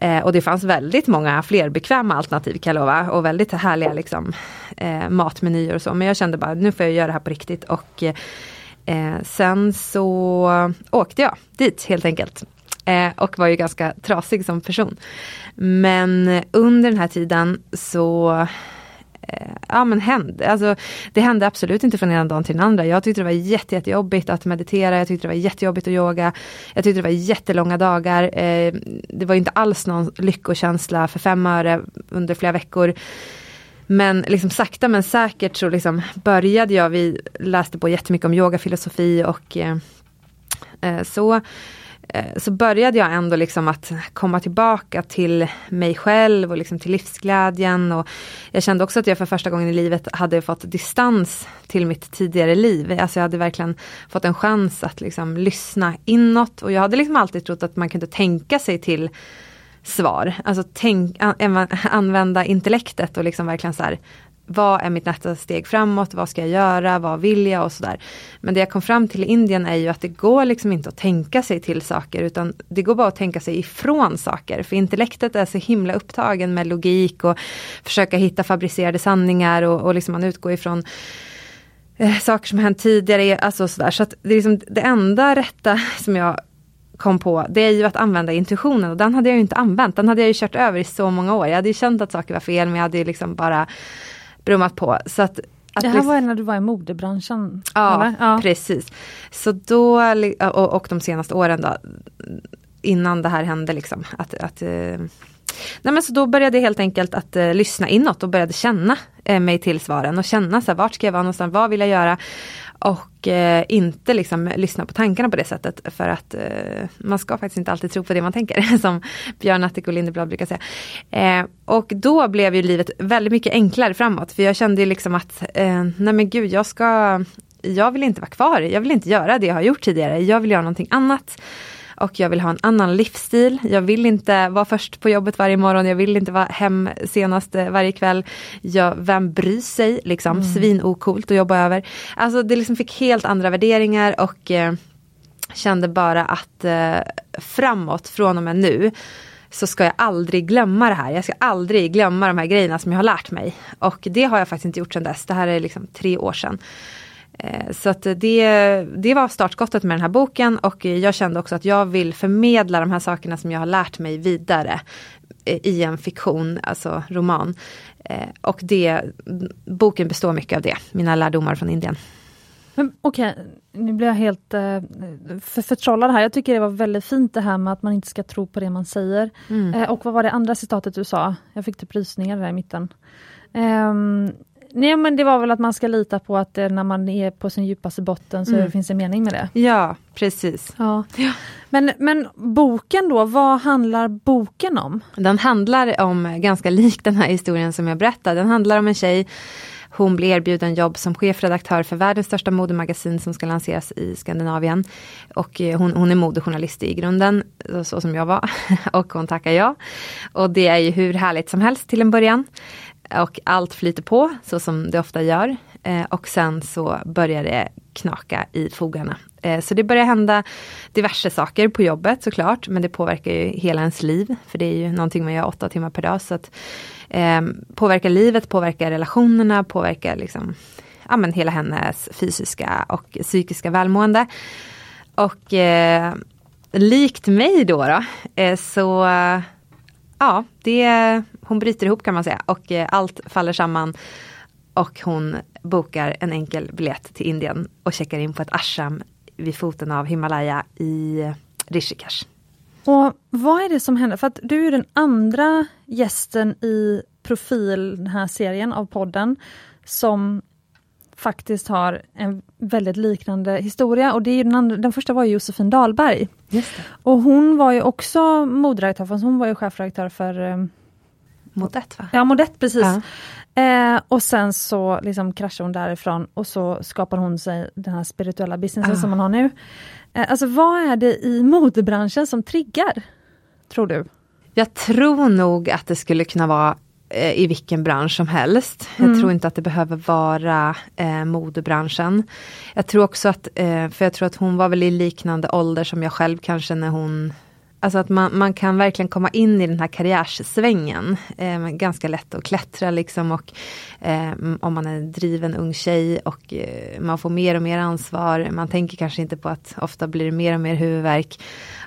Eh, och det fanns väldigt många fler bekväma alternativ kan jag lova och väldigt härliga liksom, eh, matmenyer och så. Men jag kände bara nu får jag göra det här på riktigt och Eh, sen så åkte jag dit helt enkelt. Eh, och var ju ganska trasig som person. Men under den här tiden så eh, ja men hände, alltså, det hände absolut inte från ena dagen till den andra. Jag tyckte det var jätte, jättejobbigt att meditera, jag tyckte det var jättejobbigt att yoga. Jag tyckte det var jättelånga dagar. Eh, det var inte alls någon lyckokänsla för fem öre under flera veckor. Men liksom sakta men säkert så liksom började jag, vi läste på jättemycket om yogafilosofi och eh, eh, så eh, så började jag ändå liksom att komma tillbaka till mig själv och liksom till livsglädjen. Och jag kände också att jag för första gången i livet hade fått distans till mitt tidigare liv. Alltså jag hade verkligen fått en chans att liksom lyssna inåt. Och jag hade liksom alltid trott att man kunde tänka sig till svar. Alltså tänk, använda intellektet och liksom verkligen så här, vad är mitt nästa steg framåt? Vad ska jag göra? Vad vill jag? Och sådär. Men det jag kom fram till i Indien är ju att det går liksom inte att tänka sig till saker utan det går bara att tänka sig ifrån saker. För intellektet är så himla upptagen med logik och försöka hitta fabricerade sanningar och, och liksom man utgår ifrån eh, saker som hänt tidigare. Alltså sådär. Så att det, är liksom det enda rätta som jag kom på, det är ju att använda intuitionen och den hade jag inte använt. Den hade jag ju kört över i så många år. Jag hade ju känt att saker var fel men jag hade ju liksom bara brummat på. Så att, att det här var när du var i modebranschen? Ja, ja, precis. Så då, och, och de senaste åren då, innan det här hände liksom. Att, att, eh, nej men så då började jag helt enkelt att uh, lyssna inåt och började känna uh, mig till svaren och känna så här, vart ska jag vara någonstans, vad vill jag göra? Och eh, inte liksom lyssna på tankarna på det sättet för att eh, man ska faktiskt inte alltid tro på det man tänker som Björn Attic och Lindeblad brukar säga. Eh, och då blev ju livet väldigt mycket enklare framåt för jag kände ju liksom att eh, nej men gud jag ska jag vill inte vara kvar, jag vill inte göra det jag har gjort tidigare, jag vill göra någonting annat och jag vill ha en annan livsstil. Jag vill inte vara först på jobbet varje morgon, jag vill inte vara hem senast eh, varje kväll. Jag, vem bryr sig liksom, mm. svinokult att jobba över. Alltså det liksom fick helt andra värderingar och eh, kände bara att eh, framåt från och med nu så ska jag aldrig glömma det här. Jag ska aldrig glömma de här grejerna som jag har lärt mig. Och det har jag faktiskt inte gjort sedan dess. Det här är liksom tre år sedan. Eh, så att det, det var startskottet med den här boken och jag kände också att jag vill förmedla de här sakerna som jag har lärt mig vidare eh, i en fiktion, alltså roman. Eh, och det, boken består mycket av det, mina lärdomar från Indien. Okej, okay, nu blir jag helt eh, för, förtrollad här. Jag tycker det var väldigt fint det här med att man inte ska tro på det man säger. Mm. Eh, och vad var det andra citatet du sa? Jag fick typ rysningar där i mitten. Eh, nej men det var väl att man ska lita på att eh, när man är på sin djupaste botten så mm. finns det mening med det. Ja, precis. Ja. Men, men boken då, vad handlar boken om? Den handlar om, ganska lik den här historien som jag berättade, den handlar om en tjej hon blir erbjuden jobb som chefredaktör för världens största modemagasin som ska lanseras i Skandinavien. Och eh, hon, hon är modejournalist i grunden, så som jag var. Och hon tackar ja. Och det är ju hur härligt som helst till en början. Och allt flyter på, så som det ofta gör. Eh, och sen så börjar det knaka i fogarna. Eh, så det börjar hända diverse saker på jobbet såklart, men det påverkar ju hela ens liv. För det är ju någonting man gör åtta timmar per dag. Så att, eh, påverkar livet, påverkar relationerna, påverkar liksom, ja, men hela hennes fysiska och psykiska välmående. Och eh, likt mig då, då eh, så ja, det, hon bryter ihop kan man säga och eh, allt faller samman. Och hon bokar en enkel biljett till Indien och checkar in på ett ashram vid foten av Himalaya i Rishikesh. Och vad är det som händer? För att du är den andra gästen i Profil, den här serien av podden, som faktiskt har en väldigt liknande historia. Och det är den, andra, den första var Josefin Dahlberg. Och hon var ju också moderedaktör, fast hon var ju chefredaktör för eh, Modett va? Ja, Modett precis. Ja. Eh, och sen så liksom kraschade hon därifrån och så skapade hon sig den här spirituella businessen ah. som man har nu. Eh, alltså vad är det i modebranschen som triggar? Tror du? Jag tror nog att det skulle kunna vara i vilken bransch som helst. Mm. Jag tror inte att det behöver vara eh, modebranschen. Jag tror också att, eh, för jag tror att hon var väl i liknande ålder som jag själv kanske när hon Alltså att man, man kan verkligen komma in i den här karriärssvängen. Eh, ganska lätt att klättra liksom och eh, om man är en driven ung tjej och eh, man får mer och mer ansvar. Man tänker kanske inte på att ofta blir det mer och mer huvudvärk.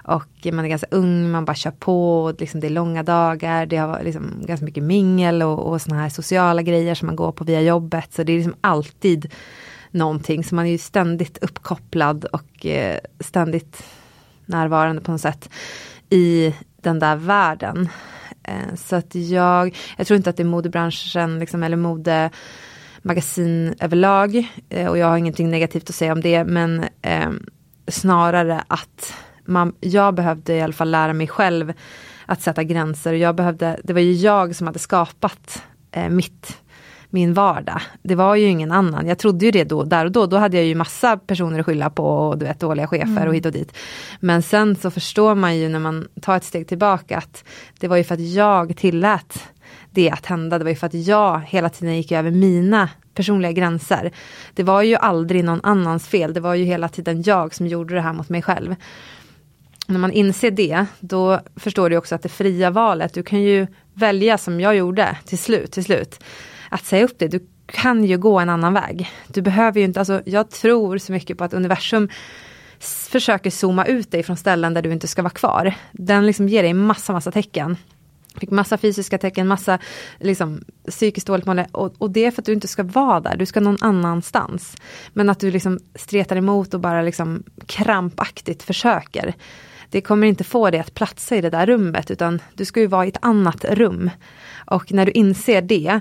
Och man är ganska ung, man bara kör på, och liksom det är långa dagar, det har liksom ganska mycket mingel och, och såna här sociala grejer som man går på via jobbet. Så det är liksom alltid någonting, så man är ju ständigt uppkopplad och eh, ständigt närvarande på något sätt i den där världen. Eh, så att jag, jag tror inte att det är modebranschen liksom, eller modemagasin överlag. Eh, och jag har ingenting negativt att säga om det, men eh, snarare att man, jag behövde i alla fall lära mig själv att sätta gränser. och Jag behövde, det var ju jag som hade skapat eh, mitt min vardag. Det var ju ingen annan. Jag trodde ju det då, där och då. Då hade jag ju massa personer att skylla på och du vet, dåliga chefer mm. och hit och dit. Men sen så förstår man ju när man tar ett steg tillbaka att det var ju för att jag tillät det att hända. Det var ju för att jag hela tiden gick över mina personliga gränser. Det var ju aldrig någon annans fel. Det var ju hela tiden jag som gjorde det här mot mig själv. När man inser det, då förstår du också att det fria valet, du kan ju välja som jag gjorde till slut, till slut att säga upp det. Du kan ju gå en annan väg. Du behöver ju inte, alltså jag tror så mycket på att universum försöker zooma ut dig från ställen där du inte ska vara kvar. Den liksom ger dig massa, massa tecken. Fick massa fysiska tecken, massa liksom, psykiskt dåligt mående. Och, och, det är för att du inte ska vara där, du ska någon annanstans. Men att du liksom stretar emot och bara liksom krampaktigt försöker. Det kommer inte få dig att platsa i det där rummet, utan du ska ju vara i ett annat rum. Och när du inser det,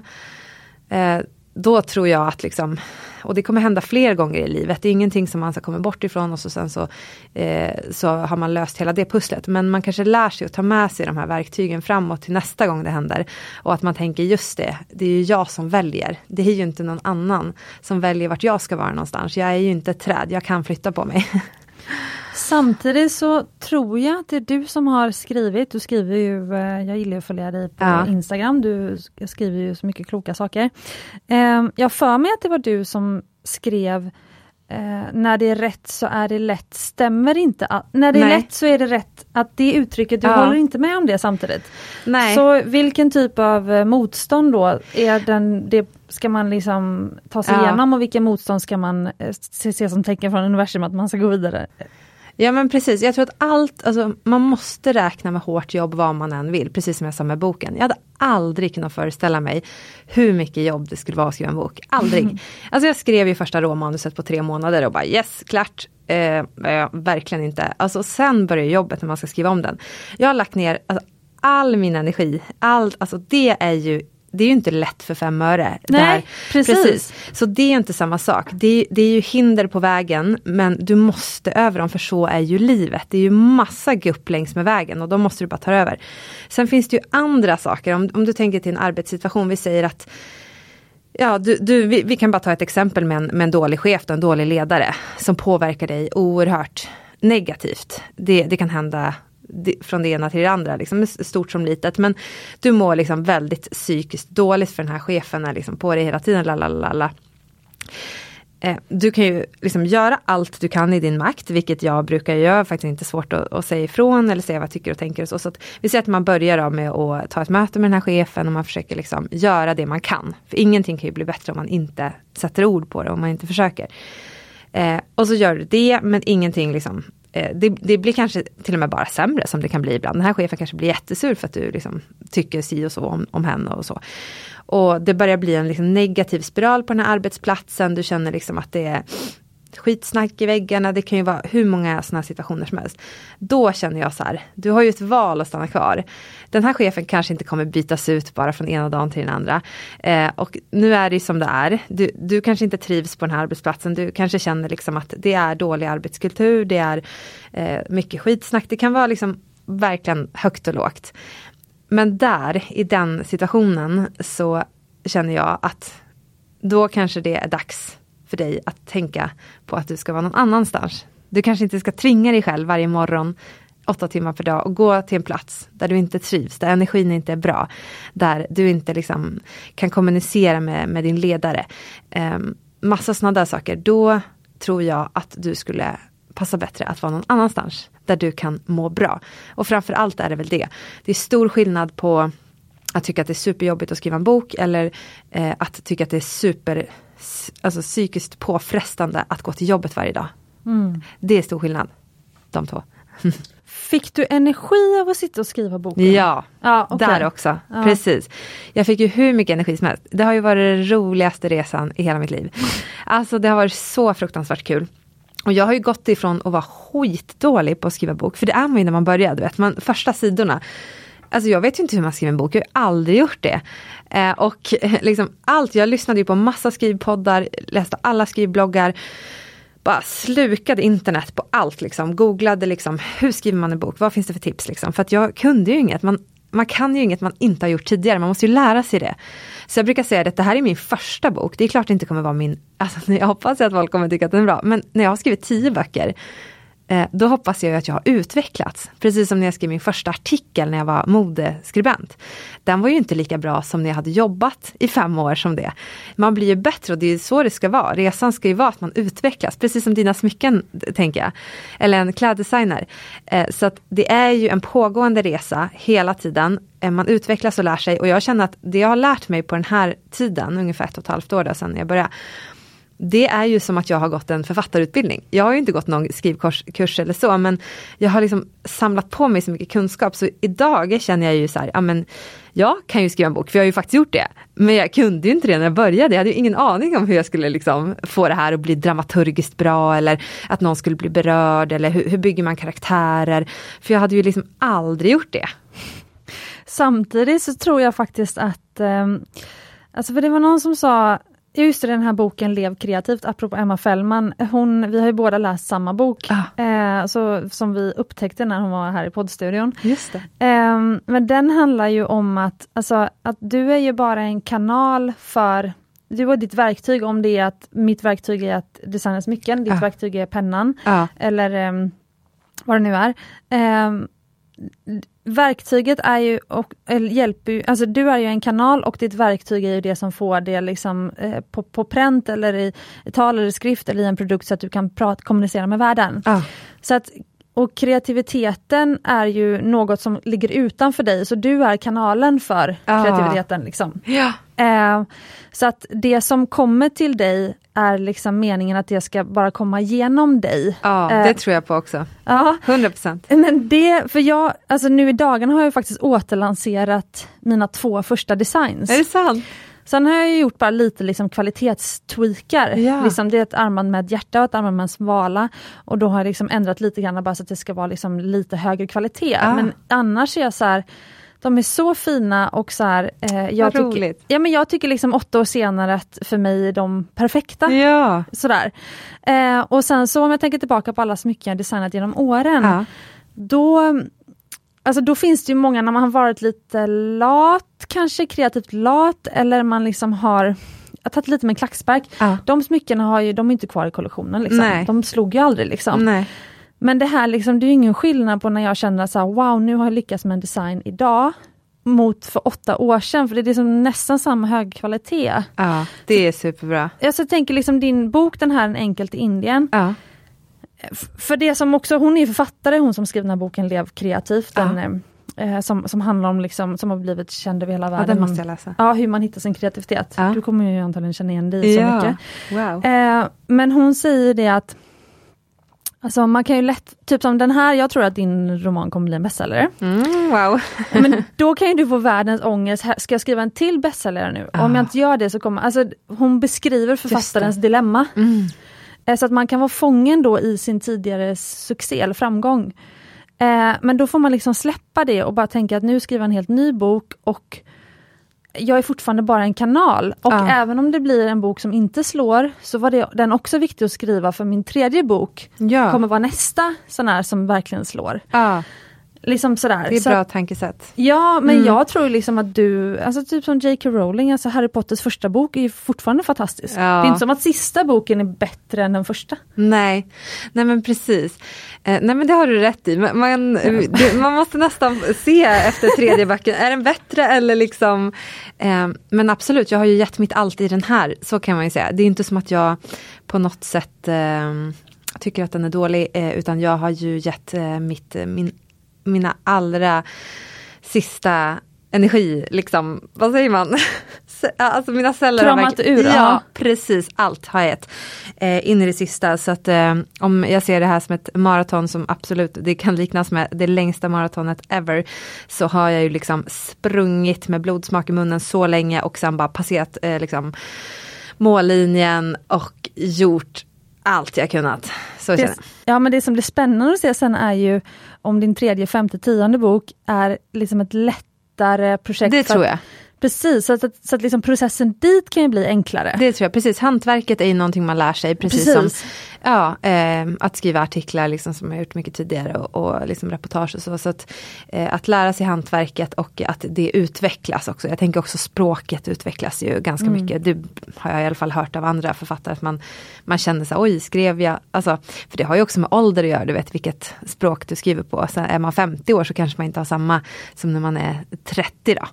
Eh, då tror jag att liksom, och det kommer hända fler gånger i livet, det är ingenting som man ska komma bort ifrån och så sen så, eh, så har man löst hela det pusslet. Men man kanske lär sig att ta med sig de här verktygen framåt till nästa gång det händer. Och att man tänker just det, det är ju jag som väljer. Det är ju inte någon annan som väljer vart jag ska vara någonstans. Jag är ju inte ett träd, jag kan flytta på mig. Samtidigt så tror jag att det är du som har skrivit, du skriver ju, eh, jag gillar att följa dig på ja. Instagram, du skriver ju så mycket kloka saker. Ehm, jag för mig att det var du som skrev eh, när det är rätt så är det lätt, stämmer inte när det är Nej. lätt så är det rätt, att det uttrycket, du ja. håller inte med om det samtidigt. Nej. Så vilken typ av eh, motstånd då, är den, det ska man liksom ta sig ja. igenom och vilken motstånd ska man se, se som tecken från universum att man ska gå vidare? Ja men precis, jag tror att allt, alltså, man måste räkna med hårt jobb vad man än vill, precis som jag sa med boken. Jag hade aldrig kunnat föreställa mig hur mycket jobb det skulle vara att skriva en bok. Aldrig. Mm. Alltså jag skrev ju första råmanuset på tre månader och bara yes, klart. Eh, eh, verkligen inte. Alltså sen börjar jobbet när man ska skriva om den. Jag har lagt ner alltså, all min energi, allt, alltså det är ju det är ju inte lätt för fem öre. Nej, precis. precis. Så det är inte samma sak. Det, det, är ju hinder på vägen men du måste över dem för så är ju livet. Det är ju massa gupp längs med vägen och då måste du bara ta över. Sen finns det ju andra saker, om, om du tänker till en arbetssituation, vi säger att Ja, du, du, vi, vi, kan bara ta ett exempel med en, med en dålig chef, en dålig ledare som påverkar dig oerhört negativt. Det, det kan hända från det ena till det andra, liksom, stort som litet. Men du mår liksom väldigt psykiskt dåligt för den här chefen är liksom på dig hela tiden. Lalalala. Eh, du kan ju liksom göra allt du kan i din makt, vilket jag brukar göra, faktiskt inte svårt att, att säga ifrån eller säga vad jag tycker och tänker. Och så. så att vi säger att man börjar med att ta ett möte med den här chefen och man försöker liksom göra det man kan. För ingenting kan ju bli bättre om man inte sätter ord på det, om man inte försöker. Eh, och så gör du det, men ingenting liksom Eh, det, det, blir kanske till och med bara sämre som det kan bli ibland. Den här chefen kanske blir jättesur för att du liksom tycker si och så om, om henne och så. Och det börjar bli en liksom negativ spiral på den här arbetsplatsen. Du känner liksom att det är skitsnack i väggarna, det kan ju vara hur många sådana situationer som helst. Då känner jag så här, du har ju ett val att stanna kvar. Den här chefen kanske inte kommer bytas ut bara från ena dagen till den andra. Eh, och nu är det ju som det är. Du, du kanske inte trivs på den här arbetsplatsen, du kanske känner liksom att det är dålig arbetskultur, det är eh, mycket skitsnack, det kan vara liksom verkligen högt och lågt. Men där, i den situationen, så känner jag att då kanske det är dags för dig att tänka på att du ska vara någon annanstans. Du kanske inte ska tvinga dig själv varje morgon åtta timmar per dag och gå till en plats där du inte trivs, där energin inte är bra. Där du inte liksom kan kommunicera med, med din ledare. Um, massa sådana där saker. Då tror jag att du skulle passa bättre att vara någon annanstans där du kan må bra. Och framförallt är det väl det. Det är stor skillnad på att tycka att det är superjobbigt att skriva en bok eller eh, att tycka att det är super alltså, psykiskt påfrestande att gå till jobbet varje dag. Mm. Det är stor skillnad, de två. Fick du energi av att sitta och skriva boken? Ja, ja okay. där också. Ja. Precis. Jag fick ju hur mycket energi som helst. Det har ju varit den roligaste resan i hela mitt liv. Alltså det har varit så fruktansvärt kul. Och jag har ju gått ifrån att vara skitdålig på att skriva bok, för det är man ju när man börjar, du vet, man, första sidorna Alltså jag vet ju inte hur man skriver en bok, jag har aldrig gjort det. Eh, och liksom allt, jag lyssnade ju på massa skrivpoddar, läste alla skrivbloggar. Bara slukade internet på allt liksom, googlade liksom, hur skriver man en bok, vad finns det för tips liksom. För att jag kunde ju inget, man, man kan ju inget man inte har gjort tidigare, man måste ju lära sig det. Så jag brukar säga att det här är min första bok, det är klart det inte kommer vara min, alltså jag hoppas att folk kommer tycka att den är bra, men när jag har skrivit tio böcker Eh, då hoppas jag att jag har utvecklats. Precis som när jag skrev min första artikel när jag var modeskribent. Den var ju inte lika bra som när jag hade jobbat i fem år som det. Man blir ju bättre och det är så det ska vara. Resan ska ju vara att man utvecklas, precis som dina smycken tänker jag. Eller en kläddesigner. Eh, så att det är ju en pågående resa hela tiden. Eh, man utvecklas och lär sig och jag känner att det jag har lärt mig på den här tiden, ungefär ett och ett halvt år sedan jag började, det är ju som att jag har gått en författarutbildning. Jag har ju inte gått någon skrivkurs eller så, men jag har liksom samlat på mig så mycket kunskap, så idag känner jag ju så här, ja men jag kan ju skriva en bok, för jag har ju faktiskt gjort det. Men jag kunde ju inte det när jag började, jag hade ju ingen aning om hur jag skulle liksom få det här att bli dramaturgiskt bra, eller att någon skulle bli berörd, eller hur, hur bygger man karaktärer? För jag hade ju liksom aldrig gjort det. Samtidigt så tror jag faktiskt att, eh, alltså för det var någon som sa Just det, den här boken Lev kreativt, apropå Emma Fällman. Hon, vi har ju båda läst samma bok, ah. eh, så, som vi upptäckte när hon var här i poddstudion. Just. Eh, men den handlar ju om att, alltså, att du är ju bara en kanal för du har ditt verktyg, om det är att mitt verktyg är att designa smycken, ditt ah. verktyg är pennan, ah. eller eh, vad det nu är. Verktyget är ju, och, hjälper alltså du är ju en kanal och ditt verktyg är ju det som får det liksom, eh, på, på pränt eller i, i tal eller skrift eller i en produkt så att du kan prata, kommunicera med världen. Ah. Så att, och kreativiteten är ju något som ligger utanför dig, så du är kanalen för ah. kreativiteten. Liksom. Ja. Eh, så att det som kommer till dig är liksom meningen att det ska bara komma genom dig. Ja, Eh, det tror jag på också. Ja, 100 procent. men det, för jag, alltså nu i dagarna har jag faktiskt återlanserat mina två första designs. Är det sant? Sen har jag gjort bara lite liksom kvalitetstweakar. Ja. Liksom det är ett armband med ett hjärta och ett armband med en svala. Och då har jag liksom ändrat lite grann bara så att det ska vara liksom lite högre kvalitet. Ah. Men annars är jag så här, de är så fina och så här, eh, jag, tycker, ja, men jag tycker liksom åtta år senare att för mig är de perfekta. Ja. Sådär. Eh, och sen så om jag tänker tillbaka på alla smycken jag designat genom åren. ja. Då, alltså då finns det ju många när man har varit lite lat, kanske kreativt lat eller man liksom har jag har tagit lite med en klackspark. ja. De smyckena har ju, de är inte kvar i kollektionen. Liksom. De slog ju aldrig. Liksom. Men det här liksom, det är ingen skillnad på när jag känner så här, wow nu har jag lyckats med en design idag mot för åtta år sedan, för det är liksom nästan samma hög kvalitet. Ja, det är superbra. Jag så tänker liksom din bok, den här En enkelt i Indien, Ja. För det som också, hon är författare, hon som skrev den här boken Lev kreativt, Ja. den, eh, som, som handlar om, liksom, som har blivit känd över hela ja, världen. den om- måste jag läsa. Ja, hur man hittar sin kreativitet. Ja. Du kommer ju antagligen känna igen dig så mycket. Wow. Eh, men hon säger det att Alltså man kan ju lätt, typ som den här, jag tror att din roman kommer bli en bestsäljare. Mm, wow. Men då kan ju du få världens ångest, ska jag skriva en till bestsäljare nu? Om Ah. jag inte gör det så kommer, alltså hon beskriver författarens dilemma. Mm. Eh, Så att man kan vara fången då i sin tidigare succé eller framgång. Eh, men då får man liksom släppa det och bara tänka att nu skriver jag en helt ny bok och jag är fortfarande bara en kanal. Och Ja. även om det blir en bok som inte slår så var det, den också viktig att skriva för min tredje bok Ja. kommer vara nästa sån här som verkligen slår. ja, Liksom sådär. det är Så bra att- tankesätt. Ja, men Mm. jag tror liksom att du, alltså typ som J.K. Rowling, alltså Harry Potters första bok är fortfarande fantastisk. Ja. Det är inte som att sista boken är bättre än den första. Nej, nej men precis. Eh, nej men det har du rätt i. Man, man, det, man måste nästan se efter tredje backen, är den bättre eller liksom eh, Men absolut, jag har ju gett mitt allt i den här, så kan man ju säga. Det är inte som att jag på något sätt eh, tycker att den är dålig, eh, utan jag har ju gett eh, mitt, eh, min, mina allra sista energi, liksom, vad säger man? Alltså mina celler har Kramat verkligen- ur, ja. precis. Allt har jag gett eh, in i det sista. Så att eh, om jag ser det här som ett maraton som absolut, det kan liknas med det längsta maratonet ever. Så har jag ju liksom sprungit med blodsmak i munnen så länge och sen bara passerat eh, liksom mållinjen och gjort allt jag kunnat. Så känner Det, ja men det som blir spännande att se sen är ju om din tredje, femte, tionde bok är liksom ett lättare projekt. Det tror jag. Precis, så att, så att liksom processen dit kan ju bli enklare. Det tror jag, precis. Hantverket är ju någonting man lär sig, precis, Precis. som ja, eh, att skriva artiklar liksom, som jag gjort mycket tidigare och, och liksom reportage och så. så att, eh, att lära sig hantverket och att det utvecklas också. Jag tänker också språket utvecklas ju ganska Mm. mycket. Det har jag i alla fall hört av andra författare, att man, man känner så här, oj skrev jag, alltså, för det har ju också med ålder att göra, du vet vilket språk du skriver på. Sen är man 50 år så kanske man inte har samma som när man är 30 då.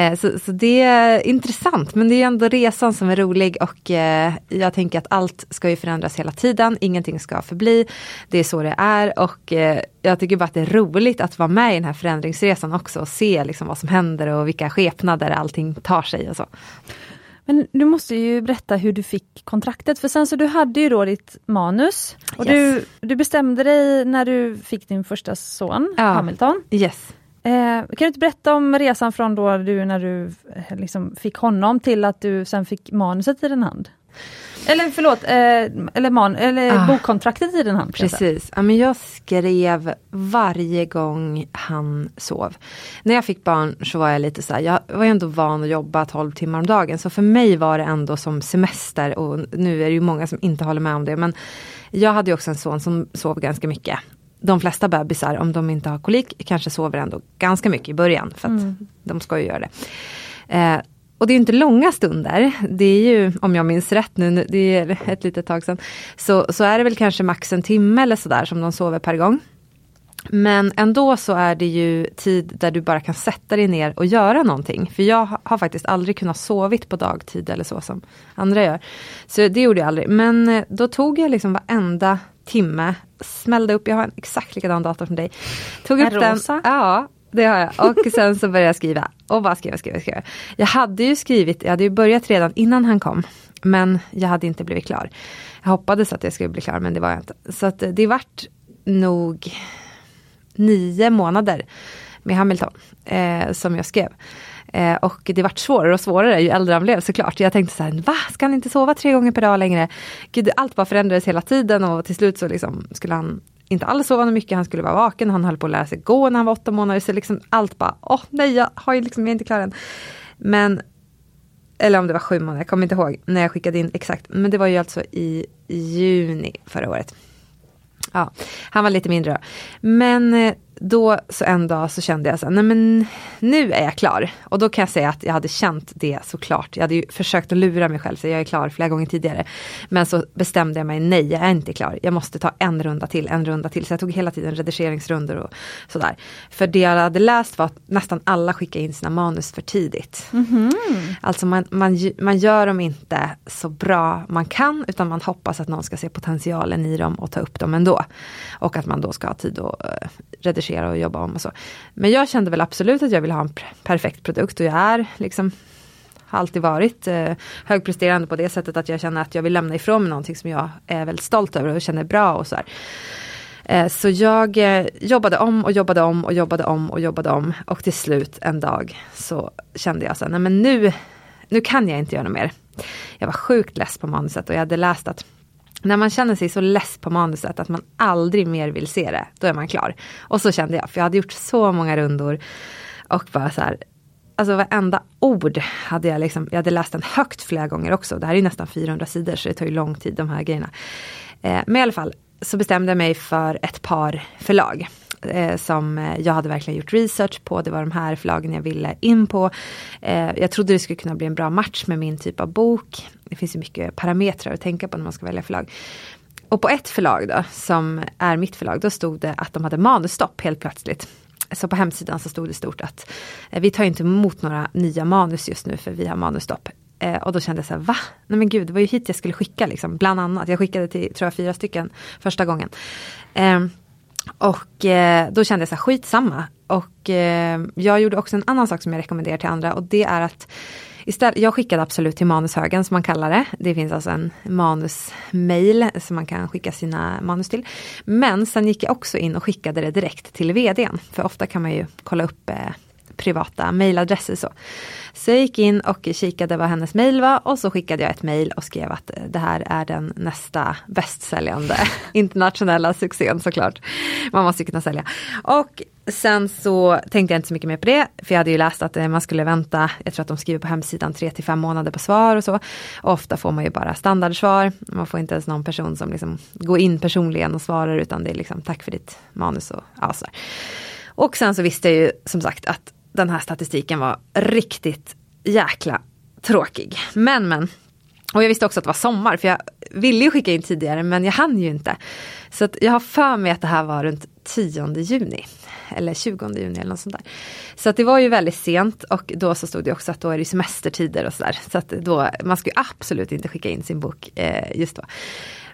Eh, så, så det är intressant, men det är ändå resan som är rolig och eh, jag tänker att allt ska ju förändras hela tiden, ingenting ska förbli. Det är så det är och eh, jag tycker bara att det är roligt att vara med i den här förändringsresan också och se liksom vad som händer och vilka skepnader allting tar sig och så. Men du måste ju berätta hur du fick kontraktet, för sen så du hade ju då ditt manus och Yes. du, du bestämde dig när du fick din första son, Ja. Hamilton. Yes. Eh, kan du inte berätta om resan från då du när du eh, liksom fick honom till att du sen fick manuset i din hand? Eller förlåt, eh, eller, man, eller Ah. bokkontraktet i hand. jag säga. Precis. Ja, men jag skrev varje gång han sov. När jag fick barn så var jag lite så här, jag var ju ändå van att jobba 12 timmar om dagen. Så för mig var det ändå som semester och nu är det ju många som inte håller med om det. Men jag hade ju också en son som sov ganska mycket. De flesta bebisar, om de inte har kolik, kanske sover ändå ganska mycket i början. För att de ska ju göra det. Eh, och det är inte långa stunder. Det är ju, om jag minns rätt nu, det är ett litet tag sedan. Så, så är det väl kanske max en timme eller sådär som de sover per gång. Men ändå så är det ju tid där du bara kan sätta dig ner och göra någonting. För jag ha- har faktiskt aldrig kunnat sovit på dagtid eller så som andra gör. Så det gjorde jag aldrig. Men eh, då tog jag liksom varenda timme, smällde upp, jag har en exakt likadan dator som dig. Tog En upp den, rosa? ja det har jag. Och sen så började jag skriva Och bara skriva, skriva, skriva. Jag hade ju skrivit, jag hade ju börjat redan innan han kom. Men jag hade inte blivit klar. Jag hoppades att jag skulle bli klar men det var jag inte. Så att det vart nog nio månader med Hamilton eh, som jag skrev. Eh, och det vart svårare och svårare ju äldre han blev såklart. Jag tänkte så här, va? Ska han inte sova tre gånger per dag längre? Gud, allt bara förändrades hela tiden och till slut så liksom skulle han inte alls sova mycket, han skulle vara vaken, han höll på att lära sig gå när han var åtta månader. Så liksom allt bara, åh nej, jag har ju liksom, jag är inte klar än. Men, eller om det var sju månader, jag kommer inte ihåg när jag skickade in exakt. Men det var ju alltså i juni förra året. Ja, han var lite mindre då. Men eh, då så en dag så kände jag så nej men nu är jag klar. Och då kan jag säga att jag hade känt det såklart. Jag hade ju försökt att lura mig själv, så jag är klar flera gånger tidigare. Men så bestämde jag mig, nej jag är inte klar. Jag måste ta en runda till, en runda till. Så jag tog hela tiden redigeringsrundor och sådär. För det jag hade läst var att nästan alla skickade in sina manus för tidigt. Mm -hmm. Alltså man, man, man gör dem inte så bra man kan, utan man hoppas att någon ska se potentialen i dem och ta upp dem ändå. Och att man då ska ha tid att uh, redigera redigera och jobba om och så. Men jag kände väl absolut att jag ville ha en perfekt produkt och jag är liksom har alltid varit eh, högpresterande på det sättet att jag känner att jag vill lämna ifrån mig någonting som jag är väldigt stolt över och känner bra och så eh, så jag eh, jobbade om och jobbade om och jobbade om och jobbade om och till slut en dag så kände jag så här, nej men nu, nu kan jag inte göra mer. Jag var sjukt less på manuset och jag hade läst att när man känner sig så less på manuset att man aldrig mer vill se det, då är man klar. Och så kände jag, för jag hade gjort så många rundor. Och bara så här, alltså varenda ord hade jag liksom, jag hade läst den högt flera gånger också. Det här är nästan 400 sidor så det tar ju lång tid de här grejerna. Eh, men i alla fall så bestämde jag mig för ett par förlag eh, som eh, jag hade verkligen gjort research på. Det var de här förlagen jag ville in på. Eh, jag trodde det skulle kunna bli en bra match med min typ av bok. Det finns ju mycket parametrar att tänka på när man ska välja förlag. Och på ett förlag då, som är mitt förlag, då stod det att de hade manusstopp helt plötsligt. Så på hemsidan så stod det stort att eh, vi tar inte emot några nya manus just nu för vi har manusstopp. Eh, och då kände jag så här, va? Nej men gud, det var ju hit jag skulle skicka liksom, bland annat. Jag skickade till, tror jag, fyra stycken första gången. Eh, och eh, då kände jag så här, skitsamma. Och eh, jag gjorde också en annan sak som jag rekommenderar till andra och det är att Istället, jag skickade absolut till manushögen som man kallar det. Det finns alltså en manusmail som man kan skicka sina manus till. Men sen gick jag också in och skickade det direkt till vdn. För ofta kan man ju kolla upp eh, privata mailadresser. Så. så jag gick in och kikade vad hennes mail var och så skickade jag ett mail och skrev att eh, det här är den nästa bästsäljande internationella succén såklart. Man måste ju kunna sälja. Och sen så tänkte jag inte så mycket mer på det, för jag hade ju läst att eh, man skulle vänta, jag tror att de skriver på hemsidan 3 till 5 månader på svar och så. Och ofta får man ju bara standardsvar, man får inte ens någon person som liksom går in personligen och svarar utan det är liksom tack för ditt manus och ja, så. Och sen så visste jag ju som sagt att den här statistiken var riktigt jäkla tråkig. Men men. Och jag visste också att det var sommar för jag ville ju skicka in tidigare men jag hann ju inte. Så att jag har för mig att det här var runt 10 juni. Eller 20 juni eller något sånt där. Så att det var ju väldigt sent och då så stod det också att då är det semestertider och sådär. Så att då, man ska ju absolut inte skicka in sin bok eh, just då.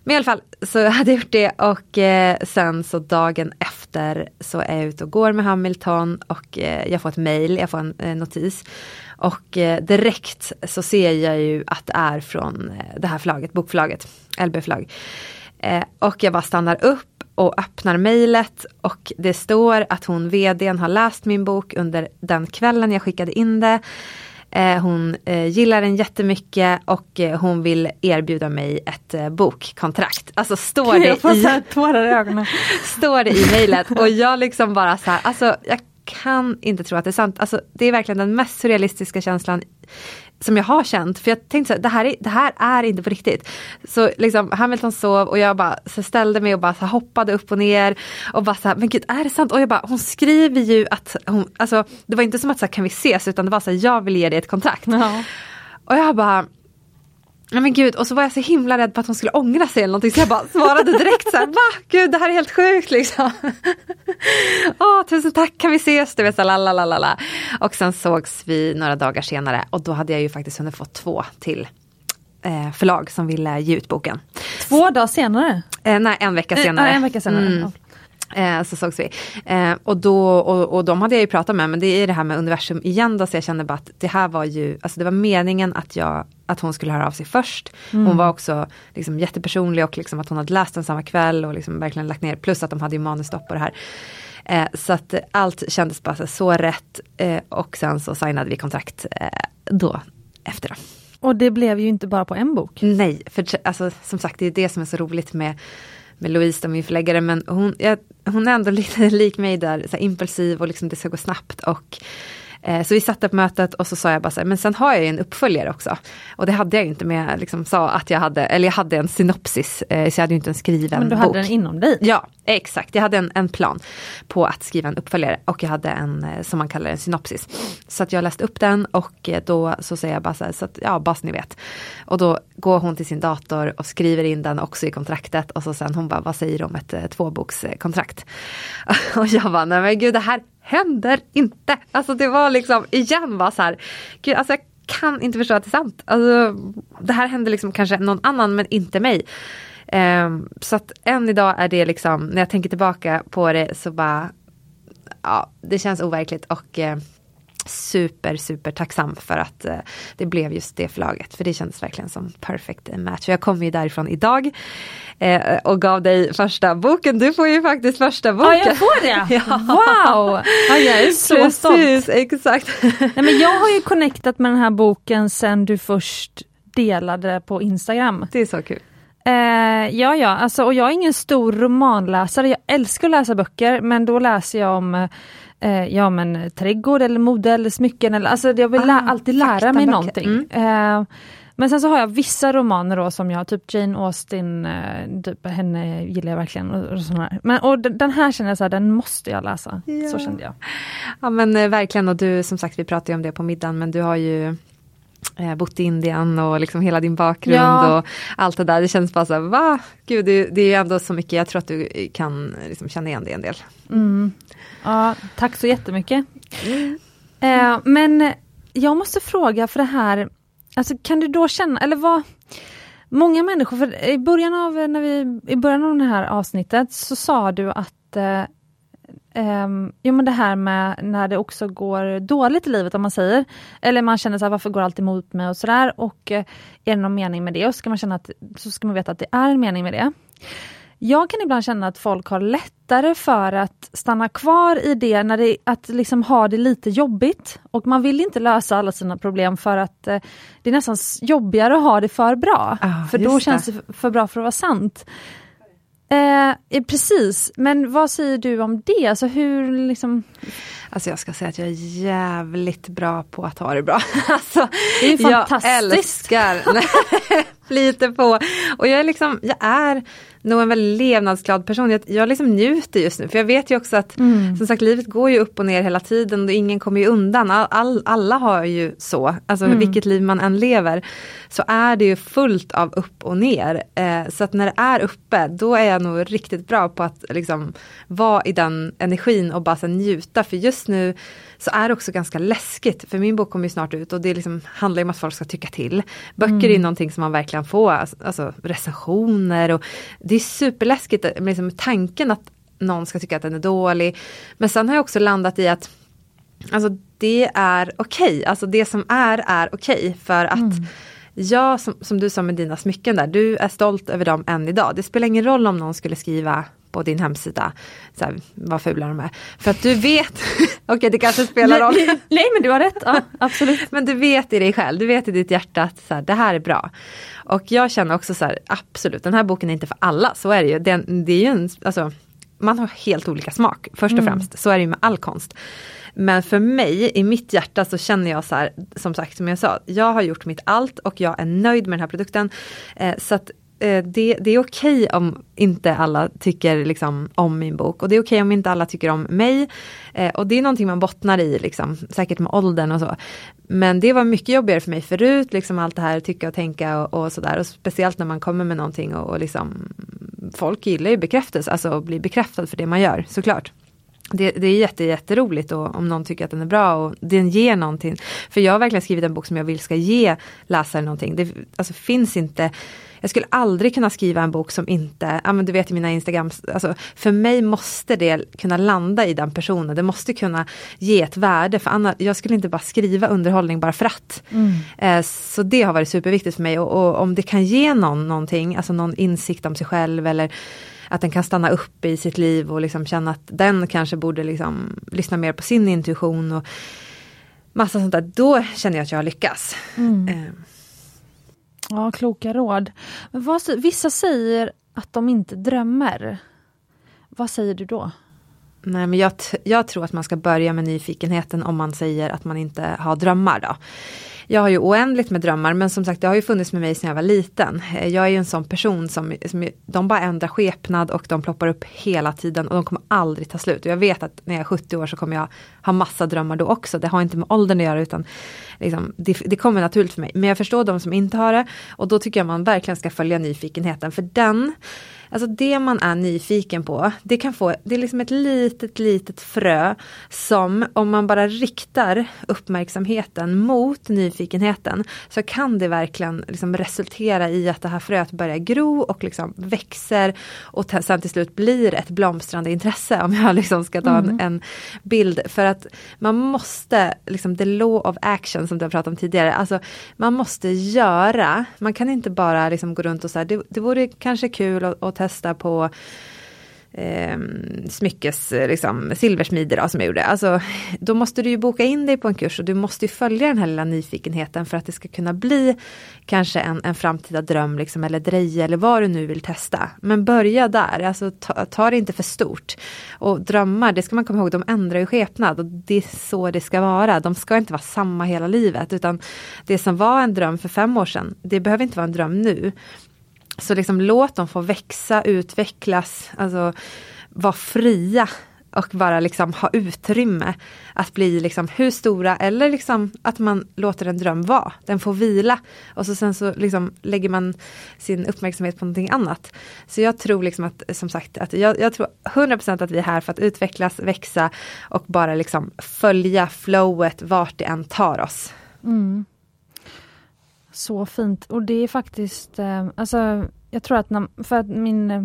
Men i alla fall så hade jag gjort det och eh, sen så dagen efter så är jag ute och går med Hamilton och eh, jag får ett mail, jag får en eh, notis. Och eh, direkt så ser jag ju att det är från eh, det här förlaget, bokförlaget, LB förlag. Eh, och jag bara stannar upp och öppnar mejlet och det står att hon, vdn, har läst min bok under den kvällen jag skickade in det. Eh, hon eh, gillar den jättemycket och eh, hon vill erbjuda mig ett bokkontrakt. Alltså står det i... står det i mejlet och jag liksom bara så här, alltså jag kan inte tro att det är sant. Alltså, det är verkligen den mest surrealistiska känslan som jag har känt. För jag tänkte så här, det här är, det här är inte på riktigt. Så liksom Hamilton sov och jag bara så ställde mig och bara så hoppade upp och ner. Och bara så här, men gud är det sant? Och jag bara, hon skriver ju att hon, alltså det var inte som att så här, kan vi ses utan det var så här, jag vill ge dig ett kontrakt. Ja. Och jag bara Nej men gud, och så var jag så himla rädd på att hon skulle ångra sig eller någonting så jag bara svarade direkt så här, va? Gud det här är helt sjukt liksom. Åh, tusen tack, kan vi ses? Du vet så la Och sen sågs vi några dagar senare och då hade jag ju faktiskt hunnit få två till eh, förlag som ville ge ut boken. Två dagar senare? Eh, nej, en vecka senare. Eh, en vecka senare. Mm. Eh, så sågs vi. Eh, och, då, och, och de hade jag ju pratat med, men det är det här med universum igen då, så jag kände bara att det här var ju, alltså det var meningen att jag att hon skulle höra av sig först. Mm. Hon var också liksom jättepersonlig och liksom att hon hade läst den samma kväll och liksom verkligen lagt ner, plus att de hade ju manusstopp på det här. Eh, så att allt kändes bara så rätt eh, och sen så signade vi kontrakt eh, då efter. Det. Och det blev ju inte bara på en bok. Nej, för alltså, som sagt det är det som är så roligt med med Louise, min förläggare, men hon, jag, hon är ändå lite lik mig där, så impulsiv och liksom det ska gå snabbt. Och Eh, så vi satte upp mötet och så sa jag bara så här, men sen har jag ju en uppföljare också. Och det hade jag inte med, jag liksom sa att jag hade, eller jag hade en synopsis, eh, så jag hade inte en skriven bok. Men du hade den inom dig? Ja, exakt. Jag hade en, en plan på att skriva en uppföljare och jag hade en, eh, som man kallar en synopsis. Så att jag läste upp den och då så säger jag bara så här, så att, ja, bara så ni vet. Och då går hon till sin dator och skriver in den också i kontraktet och så sen hon bara, vad säger du om ett tvåbokskontrakt? Och jag bara, nej men gud det här händer inte. Alltså det var liksom igen var så här, gud, alltså jag kan inte förstå att det är sant. Alltså, det här händer liksom kanske någon annan men inte mig. Um, så att än idag är det liksom, när jag tänker tillbaka på det så bara, ja det känns overkligt och uh, super, super tacksam för att uh, det blev just det förlaget. För det kändes verkligen som perfect match. Jag kommer ju därifrån idag eh, och gav dig första boken. Du får ju faktiskt första boken. Ja, jag får det! ja. Wow! Ja, jag är så Precis, stolt. exakt. Nej, men jag har ju connectat med den här boken sen du först delade på Instagram. Det är så kul. Eh, ja, ja, alltså, och jag är ingen stor romanläsare. Jag älskar att läsa böcker, men då läser jag om eh, ja, men, trädgård eller mode eller smycken. Eller, alltså, jag vill ah, lä alltid lära mig någonting. Mm. Eh, men sen så har jag vissa romaner då som jag, typ Jane Austen, eh, typ, henne gillar jag verkligen. Och, och. Men, och den här känner jag så här, den måste jag läsa. Ja. Så kände jag. Ja men eh, verkligen och du som sagt vi pratade om det på middagen men du har ju eh, bott i Indien och liksom hela din bakgrund ja. och allt det där. Det känns bara så här, va? Gud det, det är ändå så mycket, jag tror att du kan liksom känna igen det en del. Mm. Ja, tack så jättemycket. Mm. Eh, men jag måste fråga för det här Alltså kan du då känna, eller vad Många människor, för i början av, när vi, i början av det här avsnittet så sa du att eh, ehm, Um, jo men det här med när det också går dåligt i livet om man säger, eller man känner så här, varför går allt emot mig och sådär och uh, är det någon mening med det? Och ska man känna att, så ska man veta att det är en mening med det. Jag kan ibland känna att folk har lättare för att stanna kvar i det, när det att liksom ha det lite jobbigt. Och man vill inte lösa alla sina problem för att eh, det är nästan jobbigare att ha det för bra. Ah, för då känns det för bra för att vara sant. Eh, precis, men vad säger du om det? Alltså hur liksom... Alltså jag ska säga att jag är jävligt bra på att ha det bra. Alltså, det är fantastiskt. Jag älskar flyter på. Och jag är liksom, jag är nog en väldigt levnadsglad person. Jag, jag liksom njuter just nu för jag vet ju också att mm. som sagt livet går ju upp och ner hela tiden och ingen kommer ju undan. All, all, alla har ju så, alltså mm. vilket liv man än lever. Så är det ju fullt av upp och ner. Eh, så att när det är uppe då är jag nog riktigt bra på att liksom vara i den energin och bara njuta. För just nu så är det också ganska läskigt. För min bok kommer ju snart ut och det liksom handlar om att folk ska tycka till. Böcker mm. är någonting som man verkligen får, alltså recensioner och det är superläskigt liksom, tanken att någon ska tycka att den är dålig. Men sen har jag också landat i att alltså, det är okej, okay. alltså det som är är okej okay för att mm. Ja, som, som, du sa med dina smycken där, du är stolt över dem än idag. Det spelar ingen roll om någon skulle skriva på din hemsida, så här, vad fula de är. För att du vet, okej okay, det kanske spelar roll. Nej men du har rätt, ja, absolut. men du vet i dig själv, du vet i ditt hjärta att så här, det här är bra. Och jag känner också så här, absolut, den här boken är inte för alla, så är det ju. Det, det är ju en, alltså, man har helt olika smak, först och mm. främst. Så är det ju med all konst. Men för mig, i mitt hjärta så känner jag så här, som sagt som jag sa, jag har gjort mitt allt och jag är nöjd med den här produkten. Eh, så att Eh, det, det, är okej okay om inte alla tycker liksom, om min bok och det är okej okay om inte alla tycker om mig. Eh, och det är någonting man bottnar i, liksom, säkert med åldern och så. Men det var mycket jobbigare för mig förut, liksom allt det här tycka och tänka och, och sådär. Och speciellt när man kommer med någonting och, och liksom, folk gillar ju bekräftelse, alltså att bli bekräftad för det man gör såklart. det, det är jätte, jätteroligt och, om någon tycker att den är bra och den ger någonting. För jag har verkligen skrivit en bok som jag vill ska ge läsaren någonting. Det alltså, finns inte jag skulle aldrig kunna skriva en bok som inte, ja men du vet i mina Instagram, alltså, för mig måste det kunna landa i den personen. Det måste kunna ge ett värde, för annars, jag skulle inte bara skriva underhållning bara för att. Mm. Eh, så det har varit superviktigt för mig och, och, om det kan ge någon någonting, alltså någon insikt om sig själv eller att den kan stanna upp i sitt liv och liksom känna att den kanske borde liksom lyssna mer på sin intuition och massa sånt där. Då känner jag att jag har lyckats. Mm. Eh. Ja, kloka råd. Men vad, vissa säger att de inte drömmer. Vad säger du då? Nej, men jag, jag tror att man ska börja med nyfikenheten om man säger att man inte har drömmar. Då. Jag har ju oändligt med drömmar men som sagt det har ju funnits med mig sedan jag var liten. Eh, jag är ju en sån person som, som de bara ändrar skepnad och de ploppar upp hela tiden och de kommer aldrig ta slut. Och jag vet att när jag är 70 år så kommer jag ha massa drömmar då också. Det har inte med åldern att göra utan liksom, det, det, kommer naturligt för mig. Men jag förstår de som inte har det och då tycker jag man verkligen ska följa nyfikenheten för den Alltså det man är nyfiken på, det kan få, det är liksom ett litet, litet frö som om man bara riktar uppmärksamheten mot nyfikenheten så kan det verkligen liksom resultera i att det här fröet börjar gro och liksom växer och sen till slut blir ett blomstrande intresse om jag liksom ska ta en, mm. en bild. För att man måste, liksom the law of action som du har pratat om tidigare, alltså man måste göra, man kan inte bara liksom gå runt och säga det, det vore kanske kul att, att testa på ehm, eh, smyckes, liksom, silversmider då, som jag gjorde. Alltså, då måste du ju boka in dig på en kurs och du måste följa den här lilla nyfikenheten för att det ska kunna bli kanske en, en framtida dröm liksom, eller dreja eller vad du nu vill testa. Men börja där, alltså ta, ta det inte för stort. Och drömmar, det ska man komma ihåg, de ändrar ju skepnad och det är så det ska vara. De ska inte vara samma hela livet utan det som var en dröm för fem år sedan, det behöver inte vara en dröm nu. Så liksom låt dem få växa, utvecklas, alltså vara fria och bara liksom ha utrymme att bli liksom hur stora eller liksom att man låter en dröm vara. Den får vila och så sen så liksom lägger man sin uppmärksamhet på någonting annat. Så jag tror liksom att som sagt att jag, jag tror 100% att vi är här för att utvecklas, växa och bara liksom följa flowet vart det än tar oss. Mm. Så fint och det är faktiskt, eh, alltså jag tror att, när, för att min eh,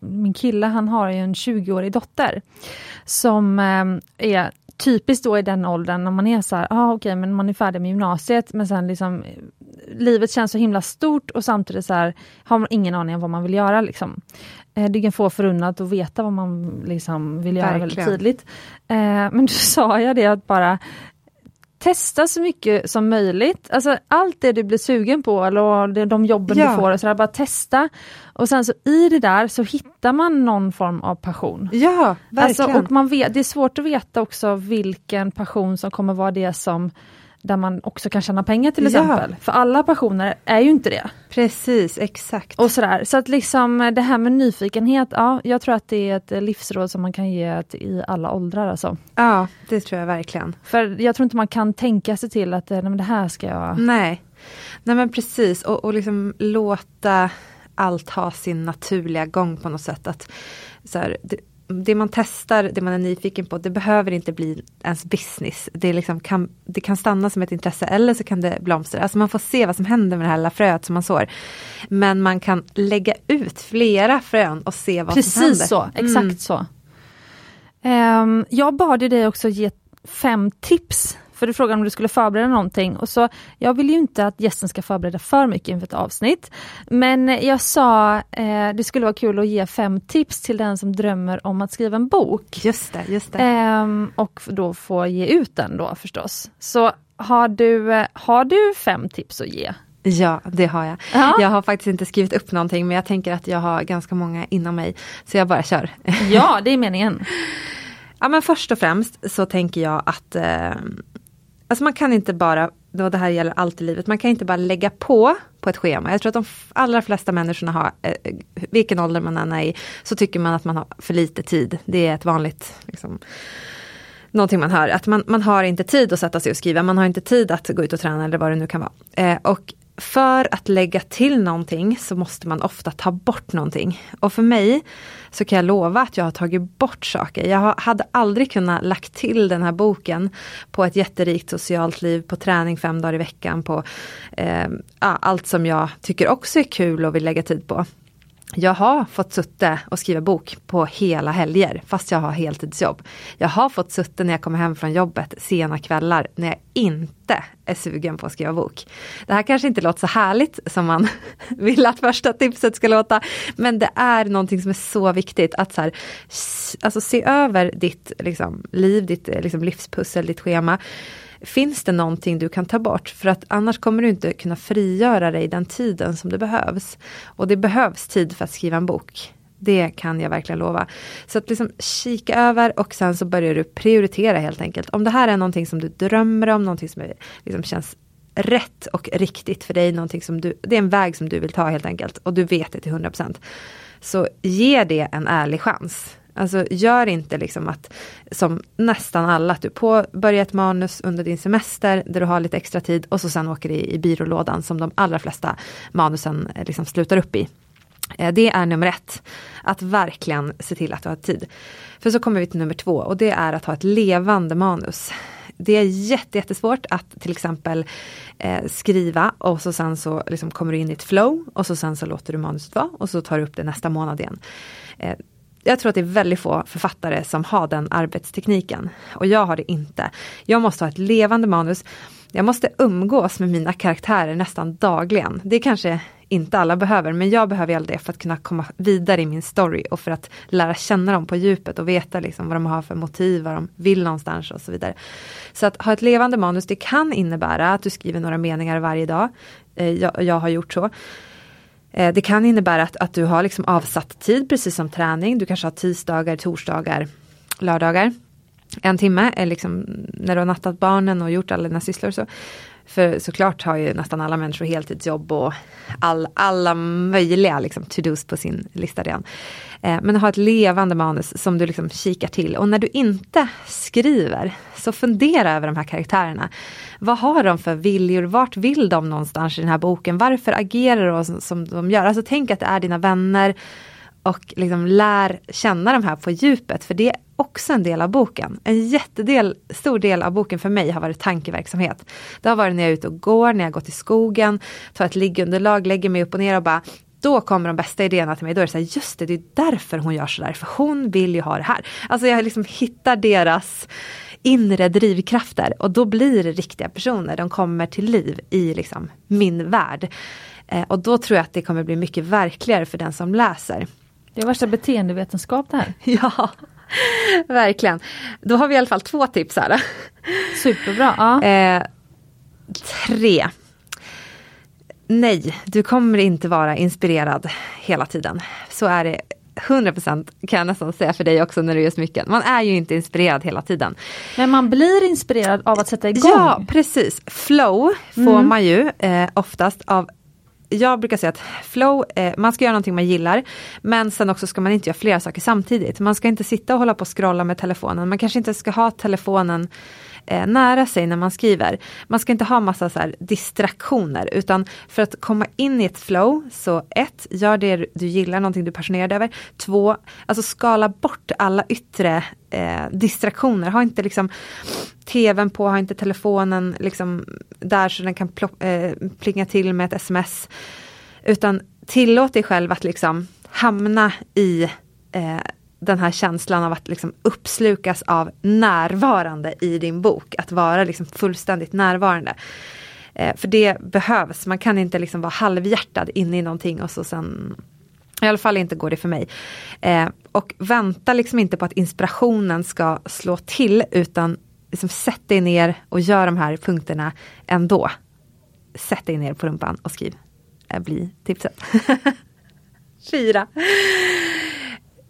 min kille han har ju en 20-årig dotter som eh, är typiskt då i den åldern när man är så här, ah, okej okay, men man är färdig med gymnasiet men sen liksom livet känns så himla stort och samtidigt så här, har man ingen aning om vad man vill göra. Liksom. Eh, det kan få förunnat att veta vad man liksom vill göra Verkligen. väldigt tydligt. Eh, men då sa jag det att bara testa så mycket som möjligt. Alltså allt det du blir sugen på eller de jobben ja. du får, så där, bara testa. Och sen så i det där så hittar man någon form av passion. Ja, verkligen. Alltså, och man vet, det är svårt att veta också vilken passion som kommer vara det som där man också kan tjäna pengar till exempel. Ja. För alla passioner är ju inte det. Precis, exakt. Och sådär. Så att liksom det här med nyfikenhet, ja, jag tror att det är ett livsråd som man kan ge i alla åldrar. Alltså. Ja, det tror jag verkligen. För jag tror inte man kan tänka sig till att nej, men det här ska jag... Nej, nej men precis och, och liksom låta allt ha sin naturliga gång på något sätt. Att, så här, det, man testar, det man är nyfiken på, det behöver inte bli ens business. Det, liksom kan, det kan stanna som ett intresse eller så kan det blomstra. Alltså man får se vad som händer med det här lilla fröet som man sår. Men man kan lägga ut flera frön och se vad Precis som händer. Precis så, exakt mm. så. Um, jag bad ju dig också ge fem tips för du frågade om du skulle förbereda någonting och så jag vill ju inte att gästen ska förbereda för mycket inför ett avsnitt. Men jag sa eh, det skulle vara kul att ge fem tips till den som drömmer om att skriva en bok. Just det, just det. Eh, och då få ge ut den då förstås. Så har du, har du fem tips att ge? Ja, det har jag. Ja. Jag har faktiskt inte skrivit upp någonting men jag tänker att jag har ganska många inom mig. Så jag bara kör. Ja, det är meningen. ja men först och främst så tänker jag att eh, Alltså man kan inte bara, då det här gäller allt i livet, man kan inte bara lägga på på ett schema. Jag tror att de allra flesta människorna har, eh, vilken ålder man än är i, så tycker man att man har för lite tid. Det är ett vanligt liksom, någonting man hör, att man, man har inte tid att sätta sig och skriva, man har inte tid att gå ut och träna eller vad det nu kan vara. Eh, och för att lägga till någonting så måste man ofta ta bort någonting. Och för mig så kan jag lova att jag har tagit bort saker. Jag hade aldrig kunnat lagt till den här boken på ett jätterikt socialt liv, på träning fem dagar i veckan, på eh, allt som jag tycker också är kul och vill lägga tid på. Jag har fått sitta och skriva bok på hela helger fast jag har heltidsjobb. Jag har fått sitta när jag kommer hem från jobbet sena kvällar när jag inte är sugen på att skriva bok. Det här kanske inte låter så härligt som man vill att första tipset ska låta. Men det är någonting som är så viktigt att så här, alltså se över ditt liksom, liv, ditt eh, liksom, livspussel, ditt schema finns det någonting du kan ta bort? För att annars kommer du inte kunna frigöra dig den tiden som det behövs. Och det behövs tid för att skriva en bok. Det kan jag verkligen lova. Så att liksom kika över och sen så börjar du prioritera helt enkelt. Om det här är någonting som du drömmer om, någonting som är, liksom känns rätt och riktigt för dig, någonting som du, det är en väg som du vill ta helt enkelt och du vet det till 100%. Så ge det en ärlig chans. Alltså gör inte liksom att, som nästan alla, typ, att du påbörjar ett manus under din semester där du har lite extra tid och så sen åker det i, i byrålådan som de allra flesta manusen eh, liksom slutar upp i. Eh, det är nummer ett. Att verkligen se till att du har tid. För så kommer vi till nummer två och det är att ha ett levande manus. Det är jättesvårt att till exempel eh, skriva och så sen så liksom kommer du in i ett flow och så sen så låter du manuset vara och så tar du upp det nästa månad igen. Eh, jag tror att det är väldigt få författare som har den arbetstekniken. Och jag har det inte. Jag måste ha ett levande manus. Jag måste umgås med mina karaktärer nästan dagligen. Det kanske inte alla behöver, men jag behöver all det för att kunna komma vidare i min story och för att lära känna dem på djupet och veta liksom vad de har för motiv, vad de vill någonstans och så vidare. Så att ha ett levande manus, det kan innebära att du skriver några meningar varje dag. Eh, jag, jag har gjort så. Eh, det kan innebära att, att du har liksom avsatt tid, precis som träning. Du kanske har tisdagar, torsdagar, lördagar. En timme, är liksom när du har nattat barnen och gjort alla dina sysslor. Så. För såklart har ju nästan alla människor heltidsjobb och all, alla möjliga liksom, to-dos på sin lista redan. Eh, men ha ett levande manus som du liksom kikar till. Och när du inte skriver, så fundera över de här karaktärerna. Vad har de för viljor? Vart vill de någonstans i den här boken? Varför agerar de som de gör? Alltså tänk att det är dina vänner och liksom lär känna de här på djupet, för det också en del av boken. En jättedel, stor del av boken för mig har varit tankeverksamhet. Det har varit när jag är ute och går, när jag går till skogen, tar ett liggunderlag, lägger mig upp och ner och bara då kommer de bästa idéerna till mig. Då är det så här, just det, det är därför hon gör sådär, för hon vill ju ha det här. Alltså jag liksom hittar deras inre drivkrafter och då blir det riktiga personer. De kommer till liv i liksom min värld. Eh, och då tror jag att det kommer bli mycket verkligare för den som läser. Det är värsta beteendevetenskap det här. ja, verkligen. Då har vi i alla fall två tips här. Superbra. Ja. Eh, tre. Nej, du kommer inte vara inspirerad hela tiden. Så är det 100% kan jag nästan säga för dig också när du gör smycken. Man är ju inte inspirerad hela tiden. Men man blir inspirerad av att sätta igång. Ja precis. Flow får mm. man ju eh, oftast av jag brukar säga att flow, eh, man ska göra någonting man gillar, men sen också ska man inte göra flera saker samtidigt. Man ska inte sitta och hålla på och scrolla med telefonen, man kanske inte ska ha telefonen eh, nära sig när man skriver. Man ska inte ha massa så distraktioner utan för att komma in i ett flow, så ett, gör det du gillar, någonting du är passionerad över. Två, alltså skala bort alla yttre eh, distraktioner. Ha inte liksom tvn på, ha inte telefonen liksom där så den kan eh, plinga till med ett sms. Utan tillåt dig själv att liksom hamna i eh, den här känslan av att liksom uppslukas av närvarande i din bok. Att vara liksom fullständigt närvarande. Eh, för det behövs, man kan inte liksom vara halvhjärtad inne i någonting och så sen i alla fall inte går det för mig. Eh, och vänta liksom inte på att inspirationen ska slå till utan liksom sätt dig ner och gör de här punkterna ändå. Sätt dig ner på rumpan och skriv. Eh, det blir tipset. Fyra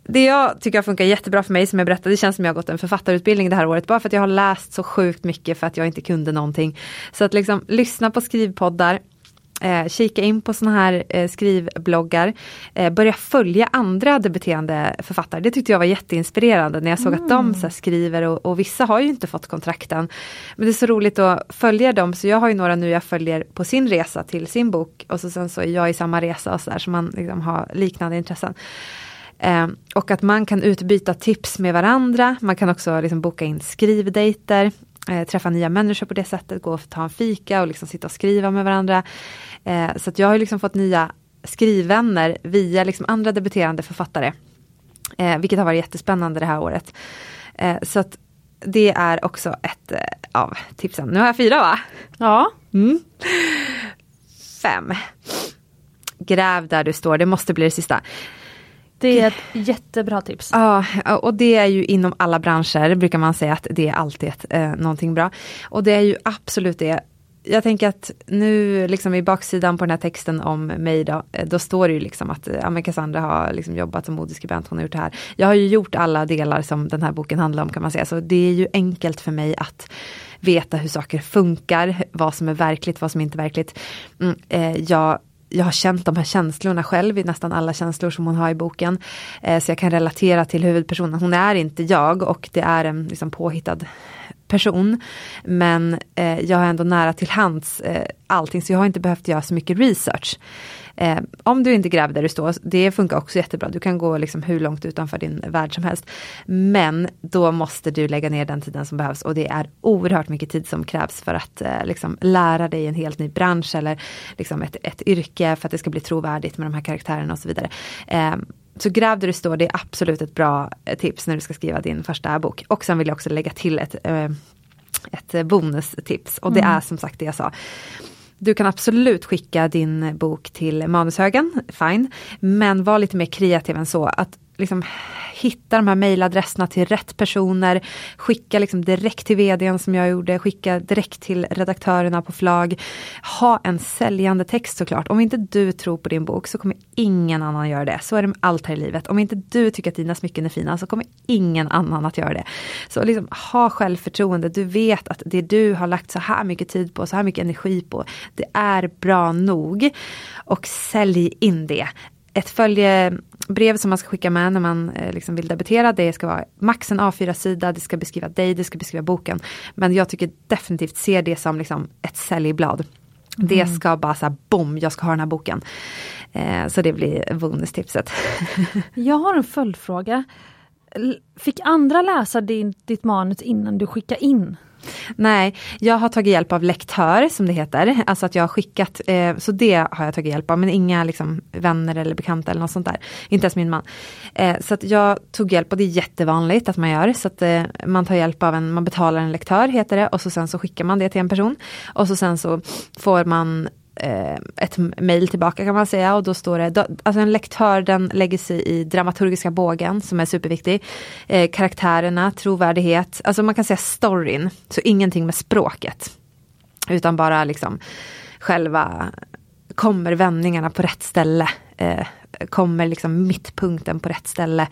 det jag tycker har funkat jättebra för mig som jag berättade, det känns som jag har gått en författarutbildning det här året, bara för att jag har läst så sjukt mycket för att jag inte kunde någonting. Så att liksom lyssna på skrivpoddar, Eh, kika in på såna här eh, skrivbloggar. Eh, börja följa andra debuterande författare. Det tyckte jag var jätteinspirerande när jag såg mm. att de så skriver och, och, vissa har ju inte fått kontrakten. Men det är så roligt att följa dem så jag har ju några nu jag följer på sin resa till sin bok och så sen så är jag i samma resa och så där så man liksom har liknande intressen. Eh, och att man kan utbyta tips med varandra. Man kan också liksom boka in skrivdejter eh, träffa nya människor på det sättet, gå och ta en fika och liksom sitta och skriva med varandra. Eh, så jag har liksom fått nya skrivvänner via liksom andra debuterande författare. Eh, vilket har varit jättespännande det här året. Eh, så att det är också ett eh, av tipsen. Nu har jag fyra va? Ja. Mm. Fem. Gräv där du står, det måste bli det sista. Det är ett jättebra tips. Ja, och det är ju inom alla branscher brukar man säga att det är alltid ett, eh, någonting bra. Och det är ju absolut det. Jag tänker att nu liksom i baksidan på den här texten om mig då, eh, då står det ju liksom att ja, Cassandra har liksom jobbat som modeskribent, hon har gjort det här. Jag har ju gjort alla delar som den här boken handlar om kan man säga, så det är ju enkelt för mig att veta hur saker funkar, vad som är verkligt, vad som inte är verkligt. Mm, eh, jag jag har känt de här känslorna själv, i nästan alla känslor som hon har i boken. Eh, så jag kan relatera till huvudpersonen. Hon är inte jag och det är en liksom, påhittad person. Men eh, jag har ändå nära till hands eh, allting så jag har inte behövt göra så mycket research. Eh, om du inte gräver där du står, det funkar också jättebra. Du kan gå liksom hur långt utanför din värld som helst. Men då måste du lägga ner den tiden som behövs och det är oerhört mycket tid som krävs för att eh, liksom lära dig en helt ny bransch eller liksom ett, ett yrke för att det ska bli trovärdigt med de här karaktärerna och så vidare. Eh, så gräv där du står, det är absolut ett bra eh, tips när du ska skriva din första bok. Och sen vill jag också lägga till ett, eh, ett bonustips och det mm. är som sagt det jag sa. Du kan absolut skicka din bok till Manushögen, fine. Men var lite mer kreativ än så. Att liksom hitta de här mejladresserna till rätt personer, skicka liksom direkt till vdn som jag gjorde, skicka direkt till redaktörerna på Flag. Ha en säljande text såklart. Om inte du tror på din bok så kommer ingen annan göra det. Så är det med allt här i livet. Om inte du tycker att dina smycken är fina så kommer ingen annan att göra det. Så liksom ha självförtroende. Du vet att det du har lagt så här mycket tid på, så här mycket energi på, det är bra nog. Och sälj in det ett följe följebrev som man ska skicka med när man eh, liksom vill debutera. Det ska vara max en A4-sida, det ska beskriva dig, det ska beskriva boken. Men jag tycker definitivt se det som liksom ett säljblad. Mm. Det ska bara så här, bom, jag ska ha den här boken. Eh, så det blir bonustipset. jag har en följdfråga. Fick andra läsa din, ditt manus innan du skickade in? Nej, jag har tagit hjälp av lektör som det heter. Alltså att jag har skickat, eh, så det har jag tagit hjälp av. Men inga liksom, vänner eller bekanta eller något sånt där. Inte ens min man. Eh, så att jag tog hjälp och det är jättevanligt att man gör. Så att eh, man tar hjälp av en, man betalar en lektör heter det. Och så sen så skickar man det till en person. Och så sen så får man Eh, ett mejl tillbaka kan man säga och då står det, alltså en lektör den lägger sig i dramaturgiska bågen som är superviktig. Eh, karaktärerna, trovärdighet, alltså man kan säga storyn, så ingenting med språket. Utan bara liksom själva, kommer vändningarna på rätt ställe? Eh, kommer liksom mittpunkten på rätt ställe.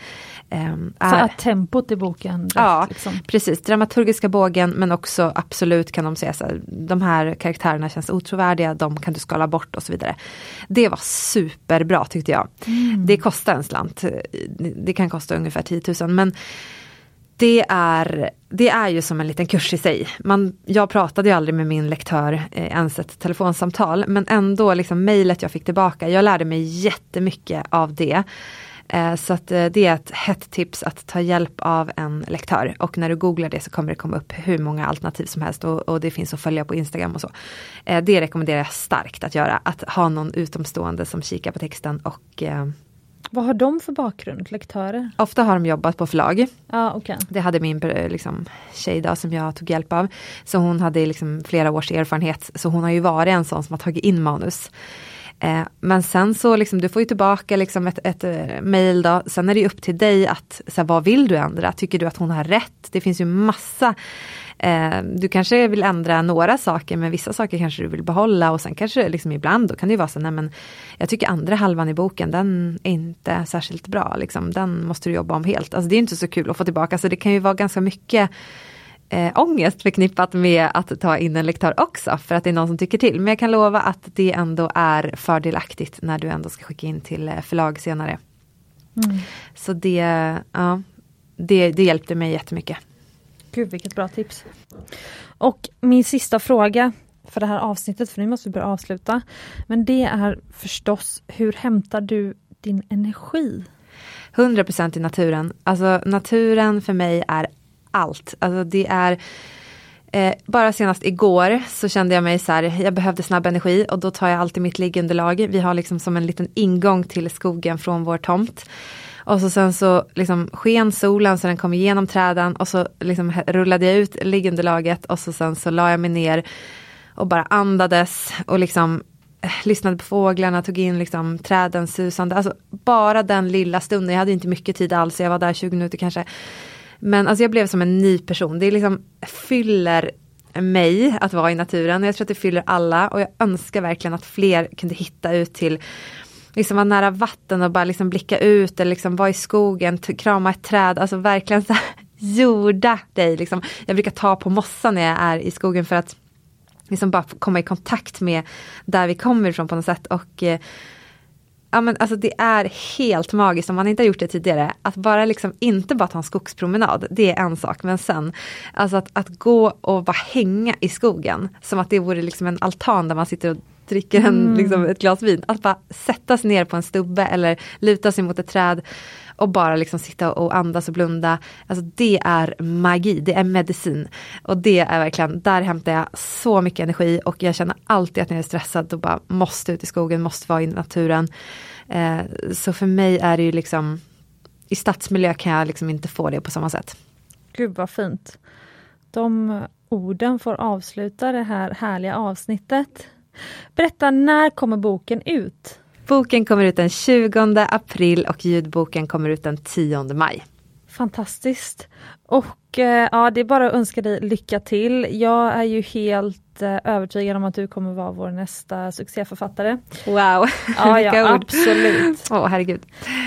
Um, så att tempot i boken? Rätt, ja, liksom. precis. Dramaturgiska bågen men också absolut kan de säga så här, de här karaktärerna känns otrovärdiga, de kan du skala bort och så vidare. Det var superbra tyckte jag. Mm. Det kostar en slant. Det kan kosta ungefär 10 000 men det är, det är ju som en liten kurs i sig. Man, jag pratade ju aldrig med min lektör eh, ens ett telefonsamtal men ändå liksom mejlet jag fick tillbaka, jag lärde mig jättemycket av det. Eh, så att eh, det är ett hett tips att ta hjälp av en lektör och när du googlar det så kommer det komma upp hur många alternativ som helst och, och det finns att följa på Instagram och så. Eh, det rekommenderar jag starkt att göra, att ha någon utomstående som kikar på texten och eh, vad har de för bakgrund, lektörer? Ofta har de jobbat på förlag. Ah, okay. Det hade min liksom, tjej då, som jag tog hjälp av. Så hon hade liksom flera års erfarenhet, så hon har ju varit en sån som har tagit in manus. Eh, men sen så liksom, du får ju tillbaka liksom ett, ett eh, mail då, sen är det upp till dig att, så här, vad vill du ändra? Tycker du att hon har rätt? Det finns ju massa Eh, du kanske vill ändra några saker men vissa saker kanske du vill behålla och sen kanske liksom ibland då kan det ju vara så, nej men jag tycker andra halvan i boken den är inte särskilt bra, liksom. den måste du jobba om helt. Alltså det är inte så kul att få tillbaka så det kan ju vara ganska mycket eh, ångest förknippat med att ta in en lektör också, för att det är någon som tycker till. Men jag kan lova att det ändå är fördelaktigt när du ändå ska skicka in till eh, förlag senare. Mm. Så det, ja, det, det hjälpte mig jättemycket. Gud vilket bra tips. Och min sista fråga för det här avsnittet, för nu måste vi börja avsluta. Men det är förstås, hur hämtar du din energi? 100% i naturen. Alltså naturen för mig är allt. Alltså det är eh, bara senast igår så kände jag mig så här, jag behövde snabb energi och då tar jag alltid mitt liggunderlag. Vi har liksom som en liten ingång till skogen från vår tomt. Och så sen så liksom sken solen så den kom igenom träden och så liksom rullade jag ut liggunderlaget och så sen så la jag mig ner och bara andades och liksom eh, lyssnade på fåglarna, tog in liksom träden susande. Alltså bara den lilla stunden, jag hade inte mycket tid alls, jag var där 20 minuter kanske. Men alltså jag blev som en ny person, det liksom fyller mig att vara i naturen. Jag tror att det fyller alla och jag önskar verkligen att fler kunde hitta ut till liksom vara nära vatten och bara liksom blicka ut eller liksom vara i skogen, krama ett träd, alltså verkligen så här, jorda dig. Liksom. Jag brukar ta på mossan när jag är i skogen för att liksom bara komma i kontakt med där vi kommer ifrån på något sätt. Och eh, ja, men alltså det är helt magiskt om man inte har gjort det tidigare. Att bara liksom inte bara ta en skogspromenad, det är en sak. Men sen, alltså att, att gå och bara hänga i skogen. Som att det vore liksom en altan där man sitter och dricker en, mm. liksom, ett glas vin. Att bara sätta sig ner på en stubbe eller luta sig mot ett träd och bara liksom sitta och andas och blunda. Alltså det är magi, det är medicin. Och det är verkligen, där hämtar jag så mycket energi och jag känner alltid att när jag är stressad då bara måste ut i skogen, måste vara i naturen. Eh, så för mig är det ju liksom, i stadsmiljö kan jag liksom inte få det på samma sätt. Gud vad fint. De orden får avsluta det här härliga avsnittet. Berätta, när kommer boken ut? Boken kommer ut den 20 april och ljudboken kommer ut den 10 maj. Fantastiskt! Och ja, det är bara att önska dig lycka till. Jag är ju helt eh, övertygad om att du kommer vara vår nästa succéförfattare. Wow! Ja, ja absolut. Åh oh, herregud.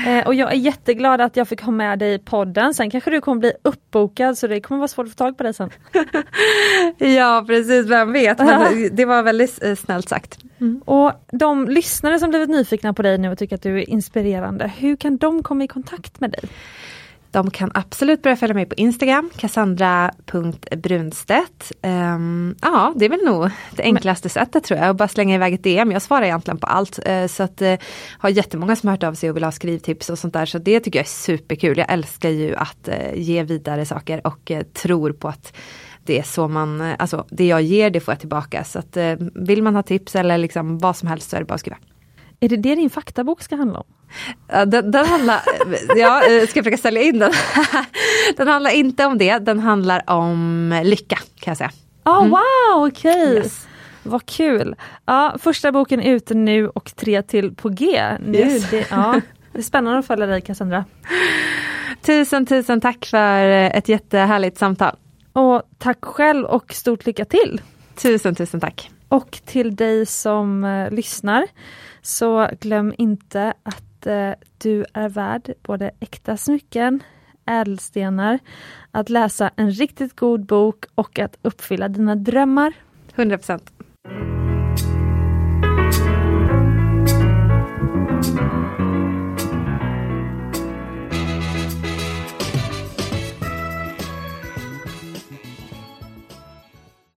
Eh, och jag är jätteglad att jag fick ha med dig i podden. Sen kanske du kommer bli uppbokad så det kommer vara svårt att få tag på dig sen. ja precis, vem vet. Men det var väldigt eh, snällt sagt. Mm. Och de lyssnare som blivit nyfikna på dig nu och tycker att du är inspirerande, hur kan de komma i kontakt med dig? De kan absolut börja följa mig på Instagram, cassandra.brunstedt. Um, ja, det är väl nog det enklaste sättet tror jag, att bara slänga iväg ett DM. Jag svarar egentligen på allt. Uh, så att uh, har jättemånga som hört av sig och vill ha skrivtips och sånt där. Så det tycker jag är superkul. Jag älskar ju att uh, ge vidare saker och uh, tror på att det är så man, alltså det jag ger det får jag tillbaka. Så att vill man ha tips eller liksom vad som helst så är det bara att skriva. Är det det din faktabok ska handla om? Den, den handlar, ja, ska jag försöka sälja in den? den handlar inte om det, den handlar om lycka kan jag säga. Oh, mm. Wow, okej! Okay. Yes. Vad kul! Ja, första boken är ute nu och tre till på G. Nu, yes. det, ja, det är spännande att följa dig Cassandra. Tusen tusen tack för ett jättehärligt samtal. Och tack själv och stort lycka till! Tusen tusen tack! Och till dig som uh, lyssnar så glöm inte att eh, du är värd både äkta smycken, ädelstenar, att läsa en riktigt god bok och att uppfylla dina drömmar. 100 procent.